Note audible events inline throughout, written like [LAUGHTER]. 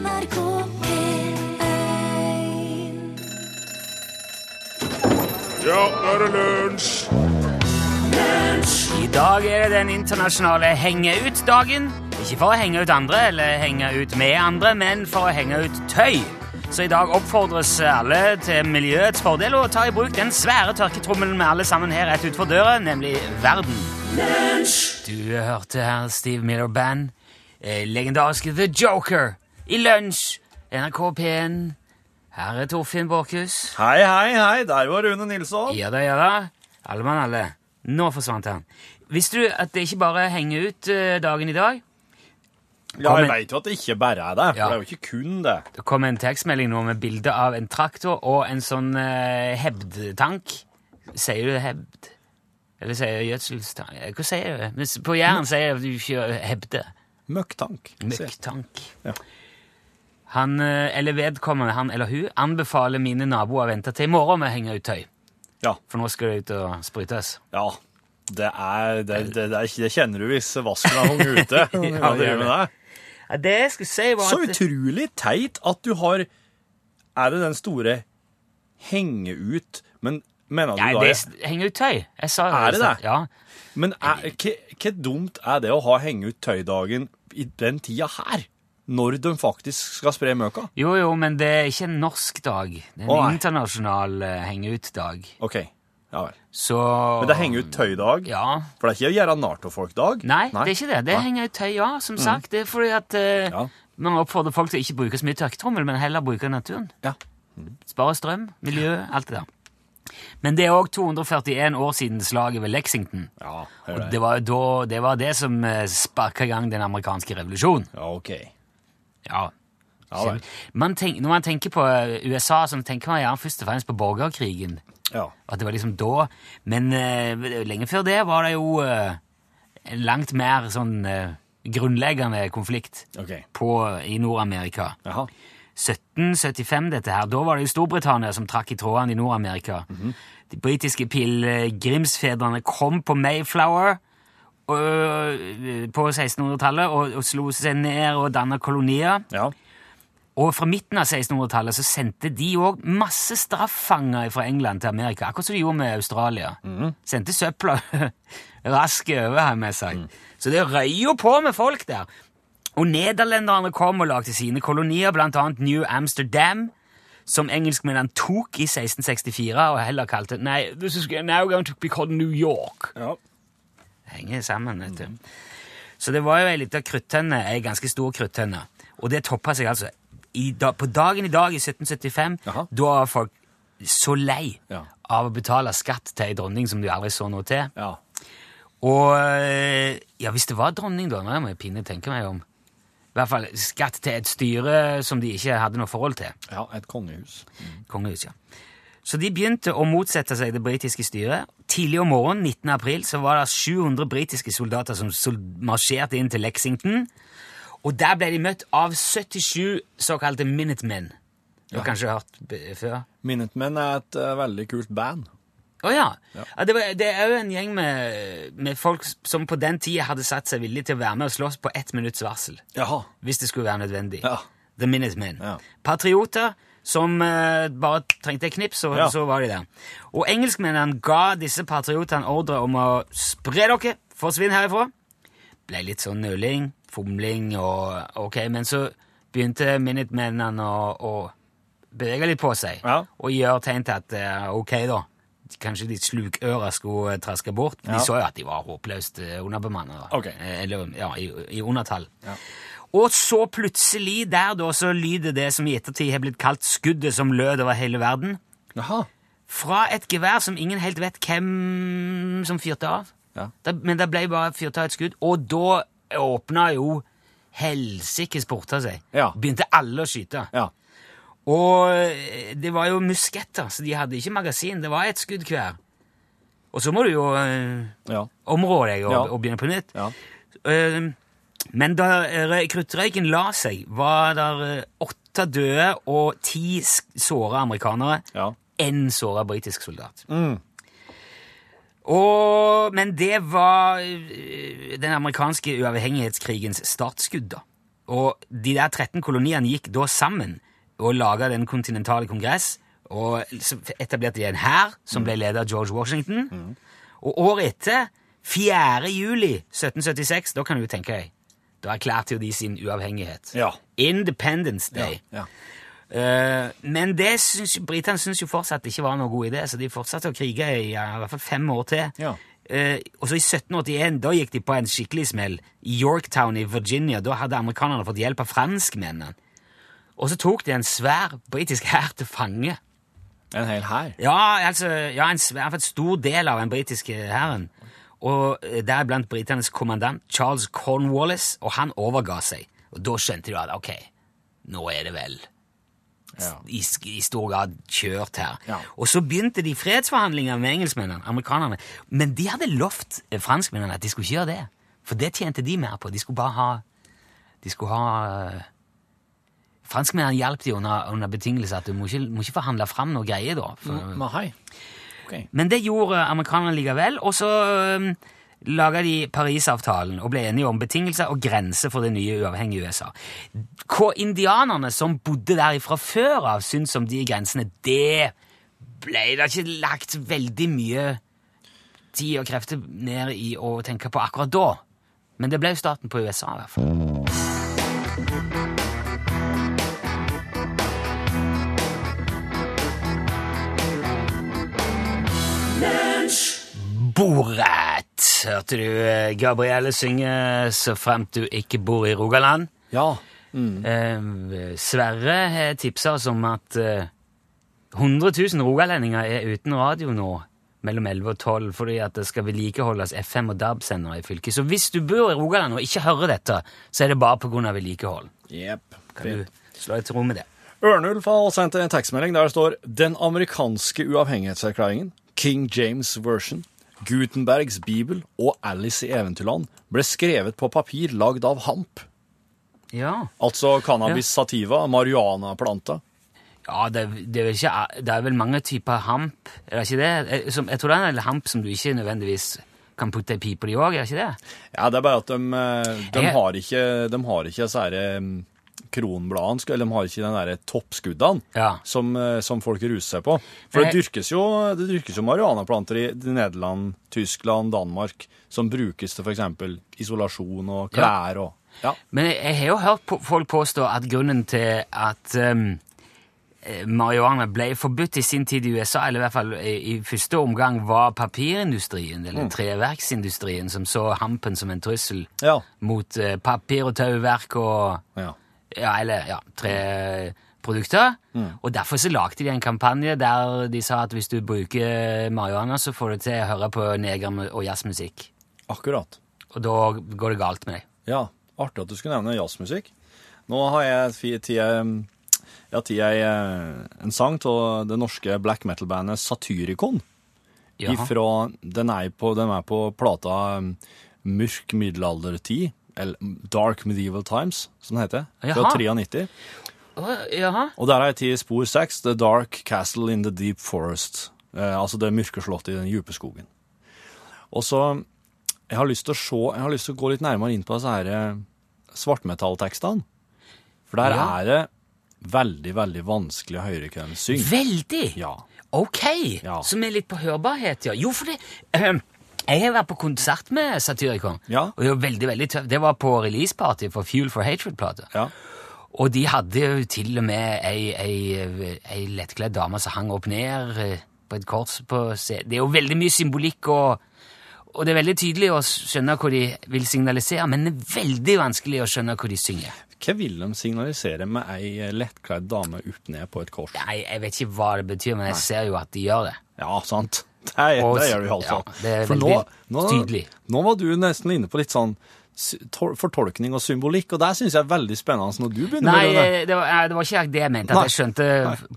NRK P1 Ja, nå er det lunsj! I dag er det den internasjonale henge ut-dagen. Ikke for å henge ut andre eller henge ut med andre, men for å henge ut tøy. Så i dag oppfordres alle til miljøets fordel å ta i bruk den svære tørketrommelen med alle sammen her rett utenfor døra, nemlig verden. Du hørte her Steve Miller Band, eh, legendariske The Joker, i lunsj, NRK P1. Her er Torfinn Borchhus. Hei, hei, hei, der var Rune Nilsson. Ja da, ja da. Alle mann alle. Nå forsvant han. Visste du at det ikke bare henger ut eh, dagen i dag? Ja, jeg veit jo at det ikke bare er det, for Ja. det er jo ikke kun det. Det kom en tekstmelding nå med bilde av en traktor og en sånn uh, hebd-tank. Sier du hebd? Eller sier gjødselstank? Eh, Hva sier du? På Jæren sier du hebde. Møkktank. Møkktank. Ja. Han, eh, eller vedkommende, han eller hun, anbefaler mine naboer å vente til i morgen med å henge ut tøy. Ja, For nå skal det ut og sprytes. ja. Det, er, det, det, det, er, kjenner du hvis vasken er hung ute. [LAUGHS] Ja, det gjør det. det? Ja, det jeg skulle si, var at... Så utrolig teit at du har Er det den store henge ut Men mener du Nei, da det henge ut tøy. Jeg sa Er det det? Ja. Men hva dumt er det å ha henge ut tøydagen i den tida her? Når de faktisk skal spre møka? Jo, jo, men det er ikke en norsk dag. Det er en Åh, internasjonal uh, henge-ut-dag. OK. Ja vel. Så Men det er henge ut tøydag? Ja. For det er ikke å gjøre narr av folk-dag? Nei, det er ikke det. Det er henge ut tøy, ja, som sagt. Det er fordi at eh, Ja. man oppfordrer folk til å ikke bruke så mye tørketrommel, men heller bruke naturen. Ja. Spare strøm, miljø, alt det der. Men det er òg 241 år siden slaget ved Lexington. Ja, hør Og det. det var, jo da, det var det som uh, sparka i gang den amerikanske revolusjonen. Ja, OK. Ja. Ja. Man tenk, når man tenker på eh, USA, så tenker man gjerne først og fremst på borgerkrigen. Ja. At det var liksom da. Men uh, lenge før det var det jo uh, en langt mer sånn uh, grunnleggende konflikt okay. på, i Nord-Amerika. 1775, dette her. Da var det jo Storbritannia som trakk i trådene i Nord-Amerika. De britiske pilegrimsfedrene kom på Mayflower på 1600-tallet og, og slo seg ned og danna kolonier. Ja. Og fra midten av 1600-tallet så sendte de òg masse straffanger fra England til Amerika, akkurat som de gjorde med Australia. Sendte søpla [LAUGHS] raskt over, har jeg med seg. Så det røy jo på med folk der. Og nederlenderne kom og lagde sine kolonier, blant annet New Amsterdam, som engelskmennene tok i 1664 og heller kalte Nei, this is now going to be called New York. ja. Henger sammen, vet du. Så det var jo ei lita kruttønne, ei ganske stor kruttønne. Og det toppa seg altså. I da, på dagen i dag i 1775, Aha. da var folk så lei Ja. av å betale skatt til ei dronning som de aldri så noe til. Ja. Og eh, ja, hvis det var dronning, da, nå må jeg pinne tenke meg om. I hvert fall skatt til et styre som de ikke hadde noe forhold til. ja. Et kongehus. Kongehus, ja. Så de begynte å motsette seg det britiske styret. Tidlig om morgenen 19. april så var det 700 britiske soldater som marsjerte inn til Lexington. Og der ble de møtt av 77 såkalte Minutemen. Du har kanskje hørt før? Minutemen er et uh, veldig kult band. Å ja. ja det, var, det er jo en gjeng med, med folk som på den tida hadde satt seg villige til å være med og slåss på ett minutts varsel. Jaha. Hvis det skulle være nødvendig. Ja. The Minutemen. Ja. Patrioter som eh, bare trengte et knips, og Ja. så var de der. Og engelskmennene ga disse patriotene ordre om å spre dere, forsvinn herifra. Ble litt sånn nøling, fomling og ok, men så begynte Minutemennene å, å bevege litt på seg Ja. og gjøre tegn til at eh, ok, da. Kanskje de slukøra skulle eh, traske bort. De Ja. så jo at de var håpløst underbemanna. underbemannet. Ok. Eh, Eller ja, i, i undertall. Og så plutselig der da så lyder det som i ettertid har blitt kalt skuddet som lød over hele verden. Jaha. Fra et gevær som ingen helt vet hvem som fyrte av. Ja. Da- men det ble bare fyrt av et skudd, og da åpna jo helsikes porter seg. Ja. Begynte alle å skyte. Ja. Og eh, det var jo musketter, så de hadde ikke magasin. Det var ett skudd hver. Og så må du jo øh, Ja. områ deg og, og begynne på nytt. Ja. Eh, men da røy- kruttrøyken la seg, var der eh, åtte døde og ti såra amerikanere. Ja. Én såra britisk soldat. Mm. Og, men det var eh, den amerikanske uavhengighetskrigens startskudd, da. Og de der 13 koloniene gikk da sammen og laga den kontinentale kongress. Og etablerte de en hær som ble ledet av George Washington. Og året etter, 4. juli 1776, da kan du jo tenke deg, da erklærte jo de sin uavhengighet. Ja. Independence Day. Ja. Eh, men det syns, britene syntes jo fortsatt ikke var noe god idé, så de fortsatte å krige i, ja, i hvert fall fem år til. Ja. Uh, og så i 1781 da gikk de på en skikkelig smell i Yorktown i Virginia. Da hadde amerikanerne fått hjelp av franskmennene. Og så tok de en svær britisk hær til fange. En hel hær. Ja, altså, ja, en, svær- en stor del av den britiske hæren. Og eh, deriblant britenes kommandant Charles Cornwallis, og han overga seg. Og da skjønte de at ok, nå er det vel Ja. i, i stor grad kjørt her. Ja. Og så begynte de fredsforhandlinger med engelskmennene, amerikanerne. Men de hadde lovt eh, franskmennene at de skulle ikke gjøre det. For det tjente de mer på. De skulle bare ha De skulle ha eh, Franskmennene hjalp de under, under betingelse at du må ikke, må ikke forhandle fram noe greier da. For, Men hei. Ok. men det gjorde amerikanerne likevel, og så um, laga de Parisavtalen og ble enige om betingelser og grenser for det nye uavhengige USA. Hva indianerne som bodde der fra før av, syntes om de grensene, det ble det ikke lagt veldig mye tid og krefter ned i å tenke på akkurat da. Men det ble jo starten på USA, i hvert fall. Borat, hørte du eh, Gabrielle synge så fremt du ikke bor i Rogaland. Ja. Eh, Sverre har tipsa oss om at eh, 100 000 rogalendinger er uten radio nå mellom 11 og 12 fordi at det skal vedlikeholdes FM- og DAB-sendere i fylket. Så hvis du bor i Rogaland og ikke hører dette, så er det bare pga. vedlikehold. Yep. Kan du slå et rom ro med det? Ørnulf har sendt en tekstmelding der det står Den amerikanske uavhengighetserklæringen, King James Version, Gutenbergs bibel og Alice i Eventyrland ble skrevet på papir lagd av hamp. Ja. Altså cannabis sativa, marihuanaplanta. Ja, det, det, er ikke, det er vel mange typer hamp, er det ikke det? Jeg, som, jeg tror det er en hamp som du ikke nødvendigvis kan putte i pipa di òg, er det ikke det? Ja, det er bare at de, eh, de har ikke De har ikke så her, eh, kronbladene, eller de har ikke den derre toppskuddene Ja. som, eh, som folk ruser seg på. For det dyrkes jo, det dyrkes jo marihuanaplanter i Nederland, Tyskland, Danmark, som brukes til f.eks. isolasjon og klær og Ja. Men jeg, har jo hørt folk påstå at grunnen til at um, eh, marihuana ble forbudt i sin tid i USA, eller i hvert fall i, i første omgang, var papirindustrien, eller treverksindustrien, som så hampen som en trussel Ja. mot uh, papir og tauverk og ja. Ja, eller ja, treprodukter. Og derfor så lagde de en kampanje der de sa at hvis du bruker marihuana, så får du til å høre på neger- og jazzmusikk. Akkurat. Og da går det galt med deg. Ja, artig at du skulle nevne jazzmusikk. Nå har jeg tid tid jeg eh, en sang av det norske black metal-bandet Satyricon. Ifra, den, er på, den er på plata um, Mørk middelaldertid, Dark Medieval Times, som den heter, fra Jaha. 93. Jaha. Og der er jeg til spor 6, The Dark Castle in the Deep Forest. Eh, altså det mørke slottet i den dype skogen. Og så jeg har lyst til å se, jeg har lyst til å gå litt nærmere inn på disse her eh, svartmetalltekstene. For der Ja. er det veldig, veldig vanskelig å høre hva de synger. Veldig! Ja. Ok, Ja. som er litt på hørbarhet, ja. Jo, for det [CLEARS THROAT] ehm, Jeg har vært på konsert med Satyricon, Ja. og det var veldig, veldig tøft. Det var på releaseparty for Fuel for Hatred-plata. Ja. Og de hadde jo til og med ei, ei, ei lettkledd dame som hang opp ned eh, på et kors på scenen. Det er jo veldig mye symbolikk, og, og det er veldig tydelig å skjønne hva de vil signalisere, men det er veldig vanskelig å skjønne hva de synger. Hva vil de signalisere med ei lettkledd dame opp ned på et kors? Nei, jeg vet ikke hva det betyr, men jeg ser jo at de gjør det. Ja, sant. [LAUGHS] Er, Og- det gjør du fall. ja, det er For veldig nå, tydelig. Nå var du nesten inne på litt sånn fortolkning og symbolikk, og det syns jeg er veldig spennende når du begynner Nei, med det. Nei, det var, eh, det var ikke det jeg mente, at Nei. jeg skjønte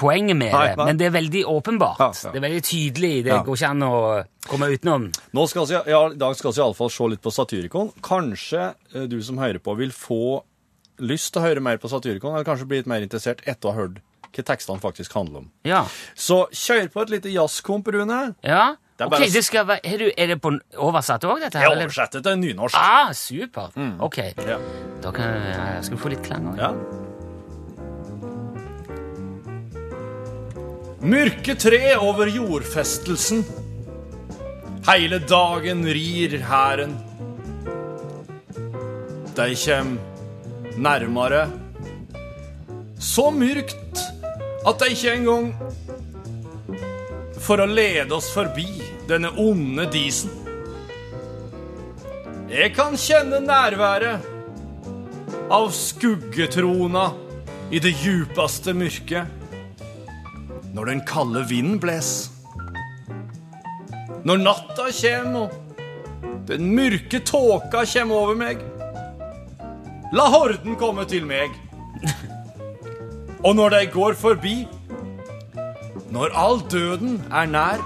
poenget med Nei, det. Men det er veldig åpenbart. Ja, ja. Det er veldig tydelig. Det Ja. går ikke an å komme utenom. Nå skal vi, ja, I dag skal vi iallfall se litt på Satyricon. Kanskje eh, du som hører på, vil få lyst til å høre mer på Satyricon, eller kanskje bli litt mer interessert etter å ha hørt hva tekstene faktisk handler om. Ja. Så kjør på et lite jazzkomp, Rune. ja. Det er Ok, bare det skal være, er, du, er det på oversatt òg, dette? her, Jeg oversetter til nynorsk. Ah, super. Ok, Ja. da kan jeg, skal vi få litt klang òg. Ja. Mørke tre over jordfestelsen. Heile dagen rir hæren. De kjem nærmere. Så mørkt at de ikke engang For å lede oss forbi denne onde disen. Jeg kan kjenne nærværet av skuggetrona i det djupeste mørket. Når den kalde vinden bles. Når natta kjem og den mørke tåka kjem over meg. La horden komme til meg. [LAUGHS] Og når de går forbi, når all døden er nær,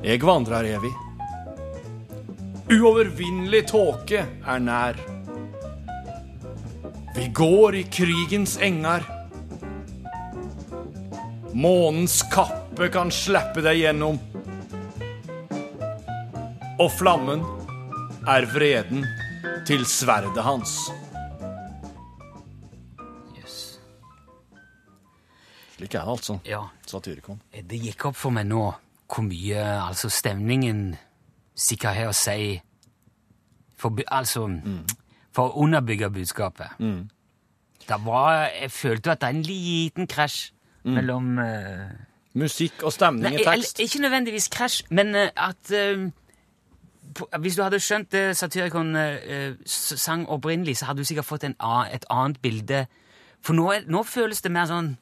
jeg vandrer evig. Uovervinnelig tåke er nær. Vi går i krigens engar. Månens kappe kan slippe deg gjennom. Og flammen er vreden til sverdet hans. Slik er det altså, Ja, Satirikon. det gikk opp for meg nå hvor mye altså stemningen sikkert har å si for, altså, mm. for å underbygge budskapet. Det var, jeg følte at det er en liten krasj mellom uh, Musikk og stemning Nei, i tekst. eller, ikke nødvendigvis krasj, men uh, at uh, på, Hvis du hadde skjønt det Satyricon eh, sang opprinnelig, så hadde du sikkert fått en, et annet bilde. For nå, nå føles det mer sånn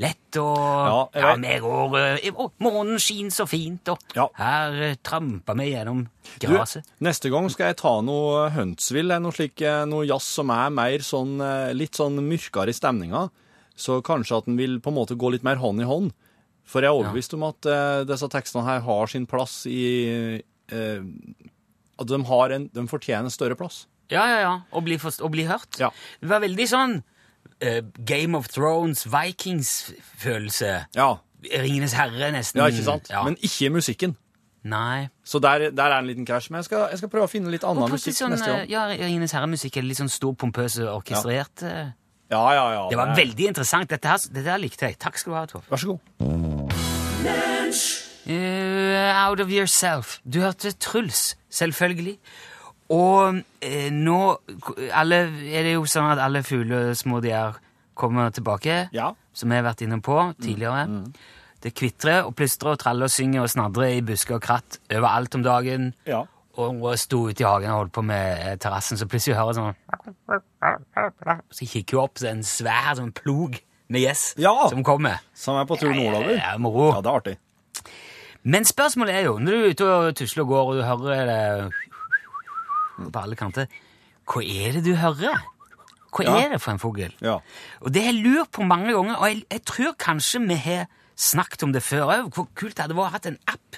lett og Ja, jeg Ja, vet. går eh, Månen skinner så fint, og Ja. her trampa tramper vi gjennom Du, gresset. neste gang skal jeg ta noe Huntsville, noe slik, eh, noe jazz som er mer sånn, eh, litt sånn mørkere i stemninga. Så kanskje at den vil på en måte gå litt mer hånd i hånd. For jeg er overbevist om at eh, disse tekstene her har sin plass i eh, At de, har en, de fortjener større plass. Ja, ja, ja. Og bli, forst- og bli hørt. Ja. Det var veldig sånn eh, Game of Thrones, Vikings-følelse. Ja, Ringenes herre, nesten. ja ikke sant? Ja. Men ikke musikken. Nei. Så der, der er en liten krasj. Men jeg skal, jeg skal prøve å finne litt annen musikk sånn, neste gang. eh, ja, Ringenes herre-musikk er litt sånn stor, pompøs og orkestrert. Ja. Ja, ja, ja. Det var er- veldig interessant. Dette, her, dette her likte jeg. Takk skal du ha, Tor. Vær så god. Uh, out of yourself. Du hørte Truls, selvfølgelig. Og eh, nå alle, er det jo sånn at alle fuglesmå de er, kommer tilbake, Ja. som vi har vært inne på tidligere. Det kvitrer og plystrer og traller og synger og snadrer i busker og kratt overalt om dagen. Ja. Og hun sto ute i hagen og holdt på med eh, terrassen, så plutselig hører sånn Så kikker hun opp, så er det en svær sånn plog med gjess Ja. som kommer. Som er på tur nordover. Ja, moro. Ja, det er artig. Men spørsmålet er jo, når du er ute og tusler og går, og du hører det på alle kanter Hva er det du hører? Hva Ja. er det for en fugl? Ja. Og det har jeg lurt på mange ganger, og jeg, jeg tror kanskje vi har snakket om det før òg. Hvor kult det hadde vært å ha en app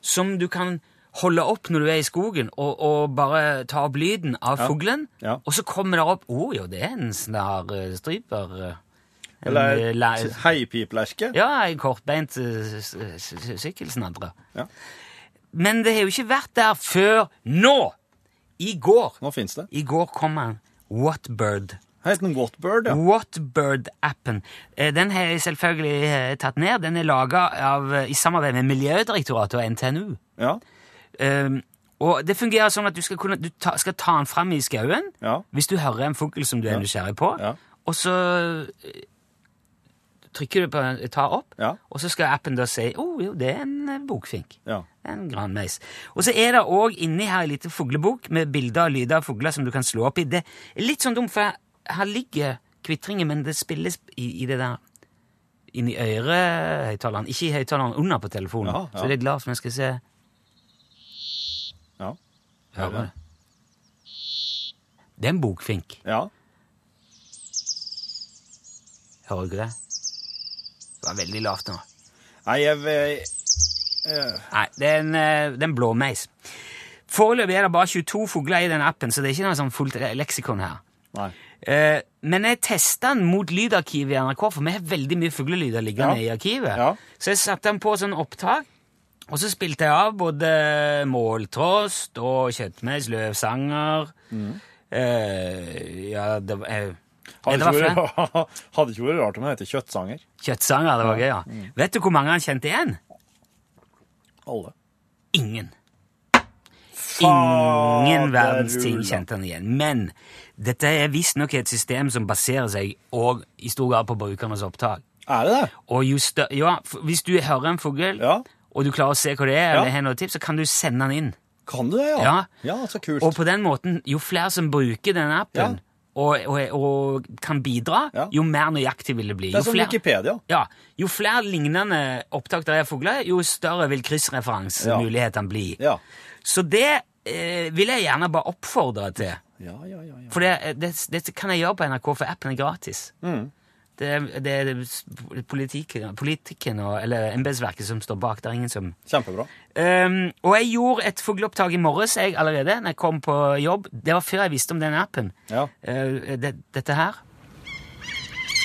som du kan holde opp når du er i skogen, og, og bare ta opp lyden av Ja. fuglen, Ja. og så kommer det opp Å oh, jo, det er en snarstryper. eh, Eller eh, heipiplerke. ja, en kortbeint sykkelsnadre. Ja. Men det har jo ikke vært der før nå! I går. Nå finnes det. I går kom han. Whatbird. Heter den Whatbird, ja. Whatbird-appen. Eh, Den har jeg selvfølgelig eh, tatt ned. Den er laga i samarbeid med Miljødirektoratet og NTNU. Ja. Um, og det fungerer sånn at du skal, kunne, du ta, skal ta den fram i skauen Ja. hvis du hører en fugl som du er nysgjerrig på, Ja. og så eh, trykker du på ta opp, Ja. og så skal appen da si oh, jo, det er en eh, bokfink. Ja. En granmeis. Og så er det òg inni her ei lita fuglebok med bilder og lyder av fugler som du kan slå opp i. Det er litt sånn dumt, for her ligger kvitringen, men det spilles i, i det der inni ørehøyttaleren, ikke i høyttaleren under på telefonen. Ja, ja. Så det er glad som jeg skal se. Ja. Hører du? Det er en bokfink. ja. Hører du ikke det? Det var veldig lavt nå. Nei, jeg Nei, det er en, eh, det er en blåmeis. Foreløpig er det bare 22 fugler i den appen, så det er ikke noe sånn fullt leksikon her. Nei. Eh, men jeg testa den mot lydarkivet i NRK, for vi har veldig mye fuglelyder liggende Ja. i arkivet. Ja. Så jeg satte den på sånn opptak, Og så spilte jeg av både måltrost og Kjøttmeis løvsanger. Eh, ja, det var Hadde ikke, vært, [LAUGHS] hadde ikke vært rart om han het kjøttsanger. Kjøttsanger, det var gøy, ja. Vet du hvor mange han kjente igjen? Alle. Ingen. Ingen verdens ting kjente han igjen. Men dette er visstnok et system som baserer seg og i stor grad på brukernes opptak. Er det det? Og just, ja, Hvis du hører en fugl, Ja. og du klarer å se hva det er, Ja. eller har noen tips, så kan du sende den inn. Kan du det, ja? Ja. Ja, så kult. Og på den måten, jo flere som bruker denne appen. Og, og, og kan bidra, Ja. jo mer nøyaktig vil det bli. det er som Wikipedia. Ja, Jo flere lignende opptak der er fugler, jo større vil kryssreferansemulighetene bli. Ja. Så det eh, vil jeg gjerne bare oppfordre til. Ja, ja, ja. ja. For det, det, det kan jeg gjøre på NRK, for appen er gratis. Mm. Det, det er politikken, politikken og, eller embetsverket som står bak. Det er ingen som Kjempebra. Um, og jeg gjorde et fugleopptak i morges jeg allerede, når jeg kom på jobb. Det var før jeg visste om den appen. Ja. Uh, det, dette her.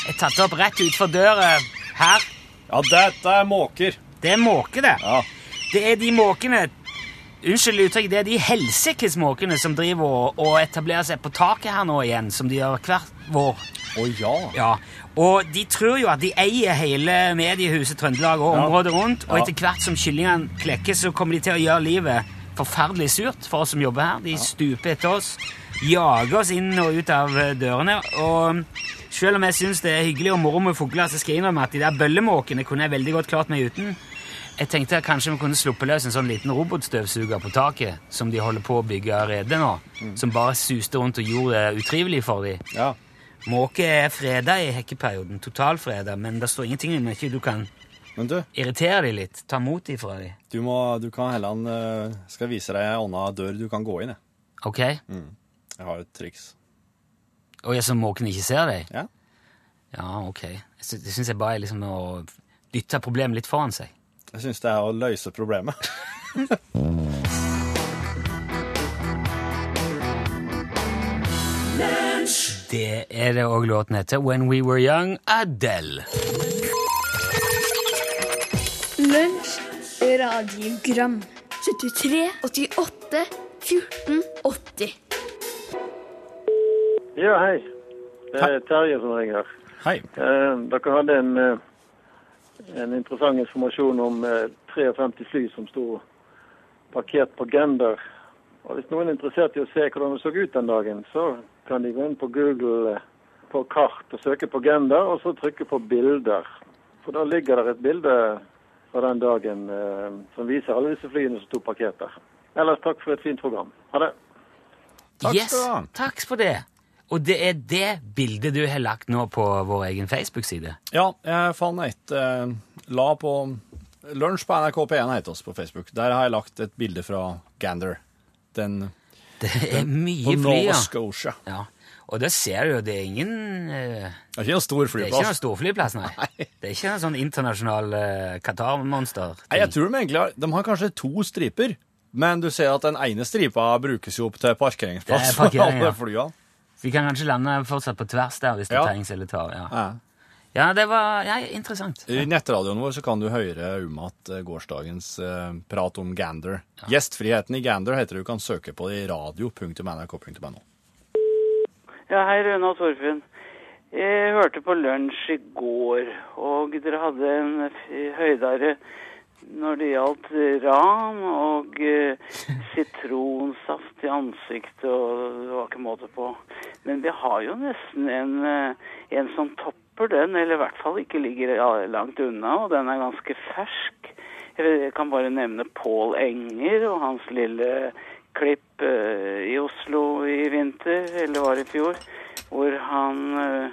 Jeg tatt det opp rett utfor døra her. ja, dette er måker. Det er måke, det. Ja. Det er de måkene Unnskyld uttrykk, det er de helsikes måkene som driver og, og etablerer seg på taket her nå igjen, som de gjør hvert vår. Å ja. Ja, Og de tror jo at de eier hele mediehuset Trøndelag og området rundt, og etter hvert som kyllingene klekker, så kommer de til å gjøre livet forferdelig surt for oss som jobber her. De stuper etter oss, jager oss inn og ut av eh, dørene, og selv om jeg syns det er hyggelig og moro med fugler, så skal jeg innrømme at de der bøllemåkene kunne jeg veldig godt klart meg uten. Jeg tenkte at kanskje vi kunne sluppe løs en sånn liten robotstøvsuger på taket, som de holder på å bygge rede nå, som bare suste rundt og gjorde det utrivelig for dem. ja. Måke er freda i hekkeperioden, totalfreda, men det står ingenting om ikke du kan Men du, irritere dem litt, ta mot dem fra dem. du, må, du kan heller uh, skal vise deg ei anna dør du kan gå inn i. Ok? Jeg har et triks. Og ja, så måken ikke ser deg? Ja. Ja, ok. Det syns jeg bare er liksom å dytte problemet litt foran seg. Jeg syns det er å løse problemet. [LAUGHS] Det er det òg låten heter. When We Were Young, Adele. Lunsj, radiogram 73, 88, 14, 80 Ja, hei. Det er Terje som ringer. Hei. Eh, dere hadde en, eh, en interessant informasjon om eh, 53 fly som sto parkert på Gender. Og Hvis noen er interessert i å se hvordan det så ut den dagen, så kan de gå inn på Google eh, på kart og søke på Genda, og så trykke på bilder. For da ligger det et bilde fra den dagen eh, som viser alle disse flyene som sto parkert der. Ellers takk for et fint program. Ha det. Takk yes, skal du ha. takk for det. Og det er det bildet du har lagt nå på vår egen Facebook-side. Ja, jeg fant et eh, La på Lunsj på NRK P1 heter oss på Facebook. Der har jeg lagt et bilde fra Gander. Den Det er på mye fly, Nova ja. Scotia. ja. Og det ser du jo, det er ingen eh, Det er ikke noen stor flyplass. [LAUGHS] Det er ikke noen flyplass. storflyplass, nei. Nei. Det er ikke en sånn internasjonal uh, Qatar-monster. Nei, jeg tror de egentlig har De har kanskje to striper, men du ser at den ene stripa brukes jo opp til parkeringsplass Det er for alle flyene. Vi kan kanskje lande fortsatt på tvers der, hvis det Ja. trengs eller tar. Ja. Ja. Ja, det var ja, interessant. I nettradioen vår så kan du høre Umat eh, gårsdagens eh, prat om Gander. Gjestfriheten i Gander heter det. Du kan søke på det i radio.nrk.no. Ja, hei Rune og Torfinn. Jeg hørte på lunsj i går, og dere hadde en høydare når det gjaldt ran og eh, [LAUGHS] sitronsaft i ansiktet, og det var ikke måte på. Men vi har jo nesten en, eh, en som topper den, eller i hvert fall ikke ligger langt unna, og den er ganske fersk. Jeg kan bare nevne Pål Enger og hans lille klipp eh, i Oslo i vinter, eller var det i fjor, hvor han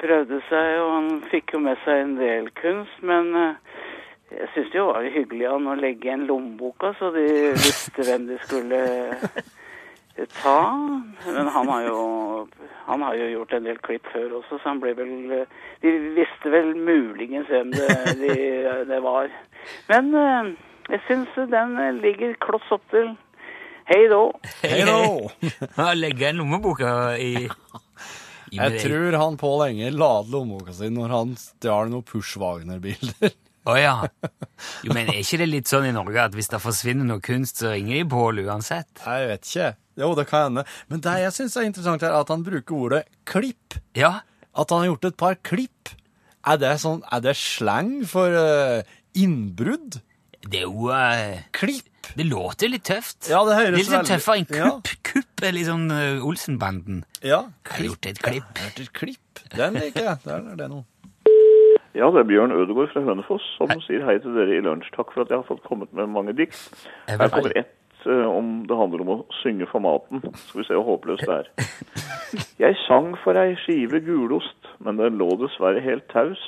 prøvde seg, og han fikk jo med seg en del kunst, men eh, jeg syns det jo var hyggelig av han å legge igjen lommeboka, så de visste hvem de skulle ta. Men han har jo han har jo gjort en del klipp før også, så han ble vel De visste vel muligens hvem det, de, det var. Men eh, jeg syns den ligger kloss opp til. Hei då. Hei då! Legge igjen lommeboka i, Jeg tror han Pål Enger la lommeboka si når han stjal noen Push Å ja. Jo, men er ikke det litt sånn i Norge at hvis det forsvinner noe kunst, så ringer de Pål uansett? Jeg vet ikke. Jo, det kan hende. Men det jeg syns er interessant, er at han bruker ordet klipp. Ja. At han har gjort et par klipp. Er det, sånn, er det slang for uh, innbrudd? Det er jo uh, Klipp? Det låter litt tøft. Ja, det høres Litt sånn veldig- tøffere enn Ja. kupp. Kupp er litt sånn uh, Olsenbanden. Ja. Jeg har gjort et klipp. Jeg har gjort et klipp. Den liker jeg. Der er det noe. Ja, det er Bjørn Ødegård fra Hønefoss som sier hei til dere i lunsj. Takk for at jeg har fått kommet med mange dikt. Her kommer ett eh, om det handler om å synge for maten. Skal vi se hvor håpløst det er. Jeg sang for ei skive gulost, men den lå dessverre helt taus.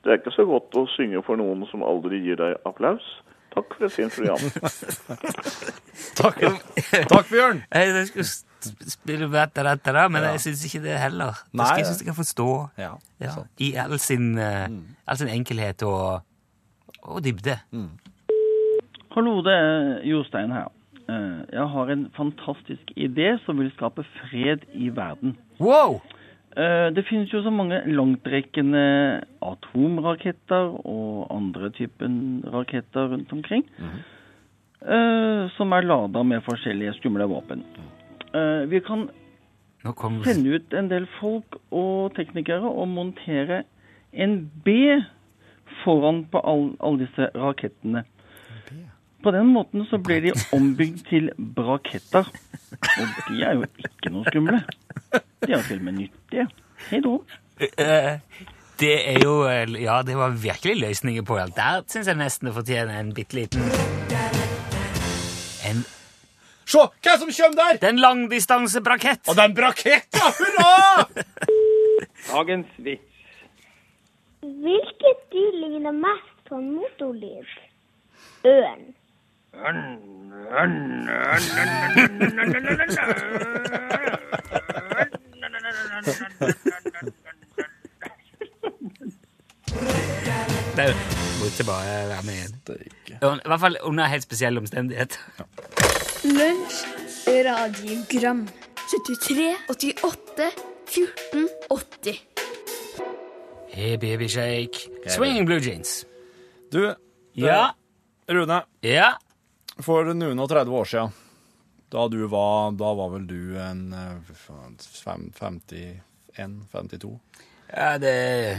Det er ikke så godt å synge for noen som aldri gir deg applaus. Takk for et fint program. Takk, Takk Bjørn. Jeg, jeg men jeg syns ikke det heller. Det Nei, jeg syns jeg kan forstå Ja, ja, i all sin, eh, all sin enkelhet og, og dybde. Hallo, det er Jostein her. Eh, Jeg har en fantastisk idé som vil skape fred i verden. Wow! Eh, Det finnes jo så mange langtrekkende atomraketter og andre typen raketter rundt omkring, eh, som er lada med forskjellige skumle våpen. Eh, Vi kan Nå kom sende ut en del folk og teknikere og montere en B foran på all- alle disse rakettene. På den måten så blir de ombygd til braketter. [LAUGHS] Og de er jo ikke noe skumle. De er jo til og med nyttige. Hei då. Eh, Det er jo eh, Ja, det var virkelig løsninger på alt. Der syns jeg nesten det fortjener en bitte liten En Se, hva som kommer der? Det er en langdistansebrakett! Og den braketta! Hurra! Dagens vits. Hvilket dyr ligner mest på en motorlyd? Ørn. Bare være med igjen. I hvert fall under helt spesielle omstendigheter. Lunsj, radiogram 73, 88, 14, 80 Hey, baby shake. Swinging blue jeans. Du, Ja. Rune, Ja. for noen og 30 år siden, da du var, da var vel du en eh, faen, fem- 51, 52? ja det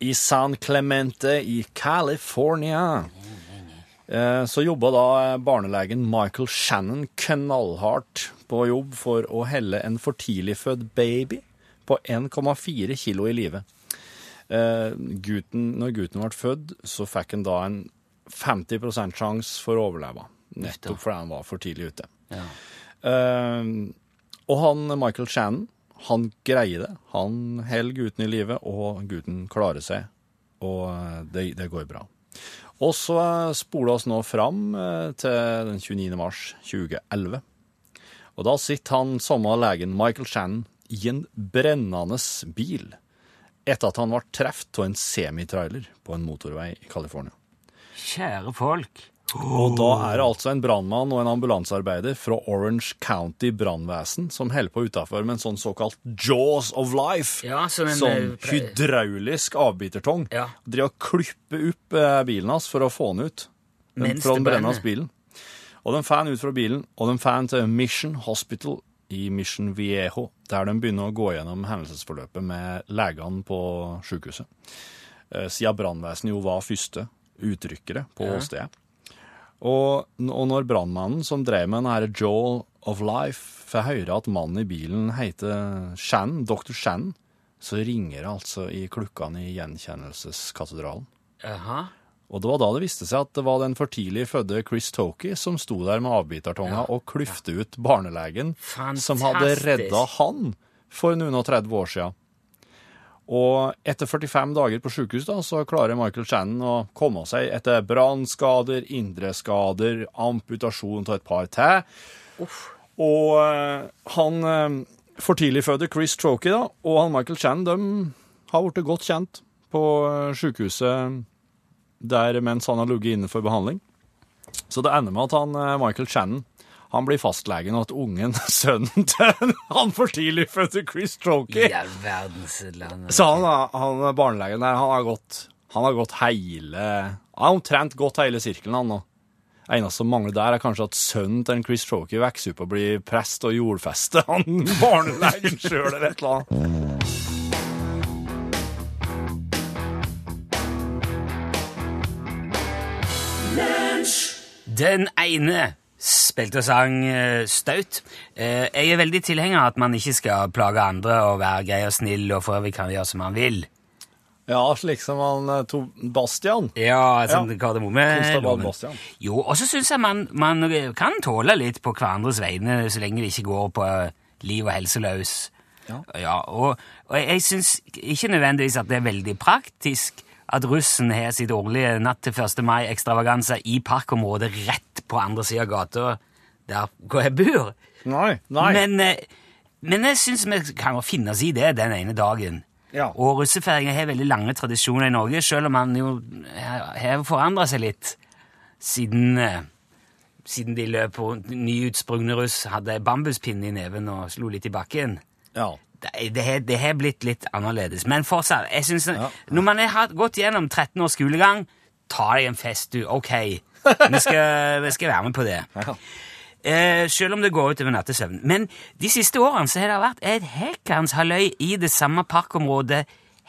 I San Clemente i California. Eh, Så jobba da barnelegen Michael Shannon knallhardt på jobb for å helle en for tidlig født baby på 1,4 kilo i live. Eh, Gutten, når gutten ble født, så fikk han da en 50 sjanse for å overleve. Nettopp fordi han var for tidlig ute. Ja. Eh, og han Michael Shannon, han greier det. Han holder gutten i live, og gutten klarer seg. Og eh, det, det går bra. Og så spoler oss nå fram eh, til den 29. mars 2011. Og da sitter han samme legen Michael Shannon i en brennende bil etter at han ble truffet av en semitrailer på en motorvei i California. Kjære folk. Og da er det altså en brannmann og en ambulansearbeider fra Orange County brannvesen som holder på utafor med en sånn såkalt Jaws of Life. Ja, som en, sånn hydraulisk avbitertong. Ja. Driver og klipper opp eh, bilen hans for å få den ut. Den, fra den brennende bilen. Og de får den ut fra bilen, og de får den til Mission Hospital i Mission Viejo, der de begynner å gå gjennom hendelsesforløpet med legene på sykehuset. Eh, Siden brannvesenet jo var første uttrykkere på stedet. Og, og når brannmannen som drev med denne Joel of Life får høre at mannen i bilen heter Shan, dr. Shan, så ringer det altså i klukkene i gjenkjennelseskatedralen. Jaha. Og det var da det viste seg at det var den for tidlig fødte Chris Toki som sto der med avbitertonga og klyfte ut barnelegen som hadde Fantastisk. redda han for noen og 30 år siden. Og etter 45 dager på sykehus da, så klarer Michael Shannon å komme seg etter brannskader, indre skader, amputasjon av et par til. Og eh, han eh, for tidlig fødte Chris Trokey da, og han Michael Shannon de har blitt godt kjent på eh, sykehuset der mens han har ligget inne for behandling. Så det ender med at han, Michael Shannon han blir fastlegen, og at ungen, [LAUGHS] sønnen til [LAUGHS] han for tidlig fødte Chris Trokey verdens så han, han barnelegen der, han har gått Han har gått hele Han har omtrent gått hele sirkelen, han nå. Eneste som mangler der, er kanskje at sønnen til en Chris Trokey vokser opp og blir prest og jordfester han [LAUGHS] barnelegen sjøl, eller et eller annet. Den ene spilte og sang eh, staut. Eh, jeg er veldig tilhenger av at man ikke skal plage andre og være grei og snill og for øvrig kan gjøre som man vil. Ja, slik som han eh, to Bastian. Ja, sånn Ja. kardemomme. Jo, og så syns jeg man, man kan tåle litt på hverandres vegne så lenge det ikke går på liv og helse løs. Ja. og, og jeg syns ikke nødvendigvis at det er veldig praktisk at russen har sitt årlige natt til 1. mai-ekstravaganse i parkområdet rett på andre sida av gata der hvor jeg bor. Nei. Nei. Men, eh, men jeg syns vi kan finne oss i det den ene dagen. Ja. Og russefeiringa har veldig lange tradisjoner i Norge, selv om man jo har forandra seg litt siden, eh, siden de løp rundt. Nyutsprungne russ hadde bambuspinne i neven og slo litt i bakken. Ja. Det, det, har- det har blitt litt annerledes. Men fortsatt, jeg synes, Ja. når man har gått gjennom 13 års skolegang, ta deg en fest, du. Ok, [LAUGHS] vi skal, vi skal være med på det. Ja. Eh, selv om det går utover nattesøvn. Men de siste årene så har det vært et hekkans halløy i det samme parkområdet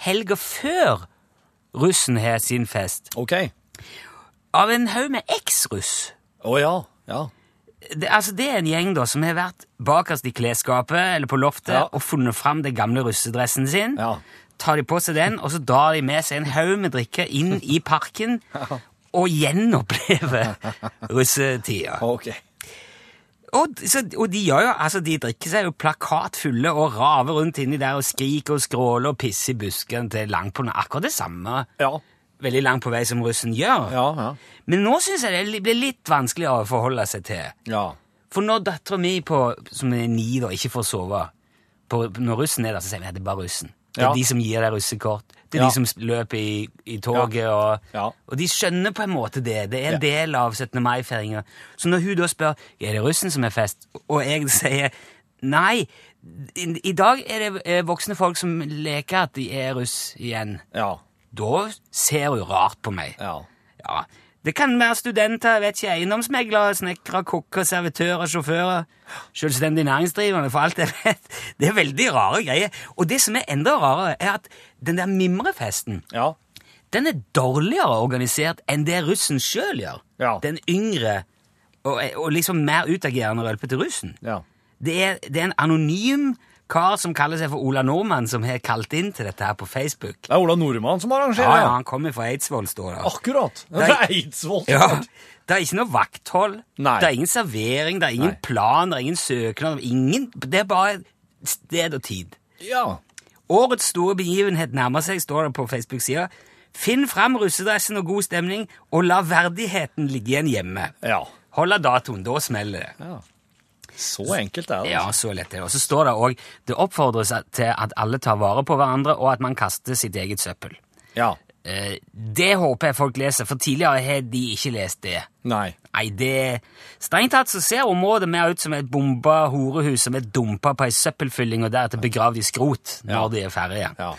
helga før russen har sin fest. OK. Av en haug med eks-russ. Å ja. Ja. Det, altså, det er en gjeng da som har vært bakerst i klesskapet eller på loftet Ja. og funnet fram den gamle russedressen sin. Ja. Tar de på seg den, og så drar de med seg en haug med drikke inn i parken [LAUGHS] og gjenopplever russetida. OK. Og, så, og de gjør jo, altså de drikker seg jo plakatfulle og raver rundt inni der og skriker og skråler og pisser i busken til langt på akkurat det samme. Ja. Veldig langt på vei som russen gjør. Ja. Ja. Men nå syns jeg det blir litt vanskeligere å forholde seg til. ja. For når dattera mi, på- som er ni, da, ikke får sove på, Når russen er der, så sier vi at det er bare russen. Det er de som gir deg russekort. Det er de som løper i, i toget. Og, Ja. og de skjønner på en måte det. Det er en del av 17. mai-feiringa. Så når hun da spør er det russen som er fest, og jeg sier nei i, I dag er det eh, voksne folk som leker at de er russ igjen. Ja. Da ser hun rart på meg. Ja. Ja, det kan være studenter, jeg vet ikke, eiendomsmeglere, snekkere, kokker, servitører, sjåfører, selvstendig næringsdrivende, for alt jeg vet. Det er veldig rare greier. Og det som er enda rarere, er at den der mimrefesten, Ja. den er dårligere organisert enn det russen sjøl gjør. Ja. Den yngre og, og liksom mer utagerende rølpete russen. Ja. Det er, det er en anonym kar som kaller seg for Ola Nordmann, som har kalt inn til dette her på Facebook. Det er Ola Nordmann som arrangerer. Ja, ja, Han kommer fra Eidsvoll, står det. Akkurat. Det er Eidsvoll. Ja, Det er ikke noe vakthold, Nei. det er ingen servering, det er ingen Nei. plan, det er ingen søknad. Ingen, det er bare sted og tid. Ja. Årets store begivenhet nærmer seg, står det på Facebook-sida. Finn fram russedressen og god stemning, og la verdigheten ligge igjen hjemme. Ja. Hold av datoen, da smeller det. ja. Så enkelt er det. Ja, så lett er det. Og så står det òg det oppfordres til at alle tar vare på hverandre, og at man kaster sitt eget søppel. Ja. Eh, det håper jeg folk leser, for tidligere har de ikke lest det. Nei. Nei, det Strengt tatt så ser området mer ut som et bomba horehus som er dumpa på ei søppelfylling og deretter begravd i skrot når Ja. de er ferdige. Ja.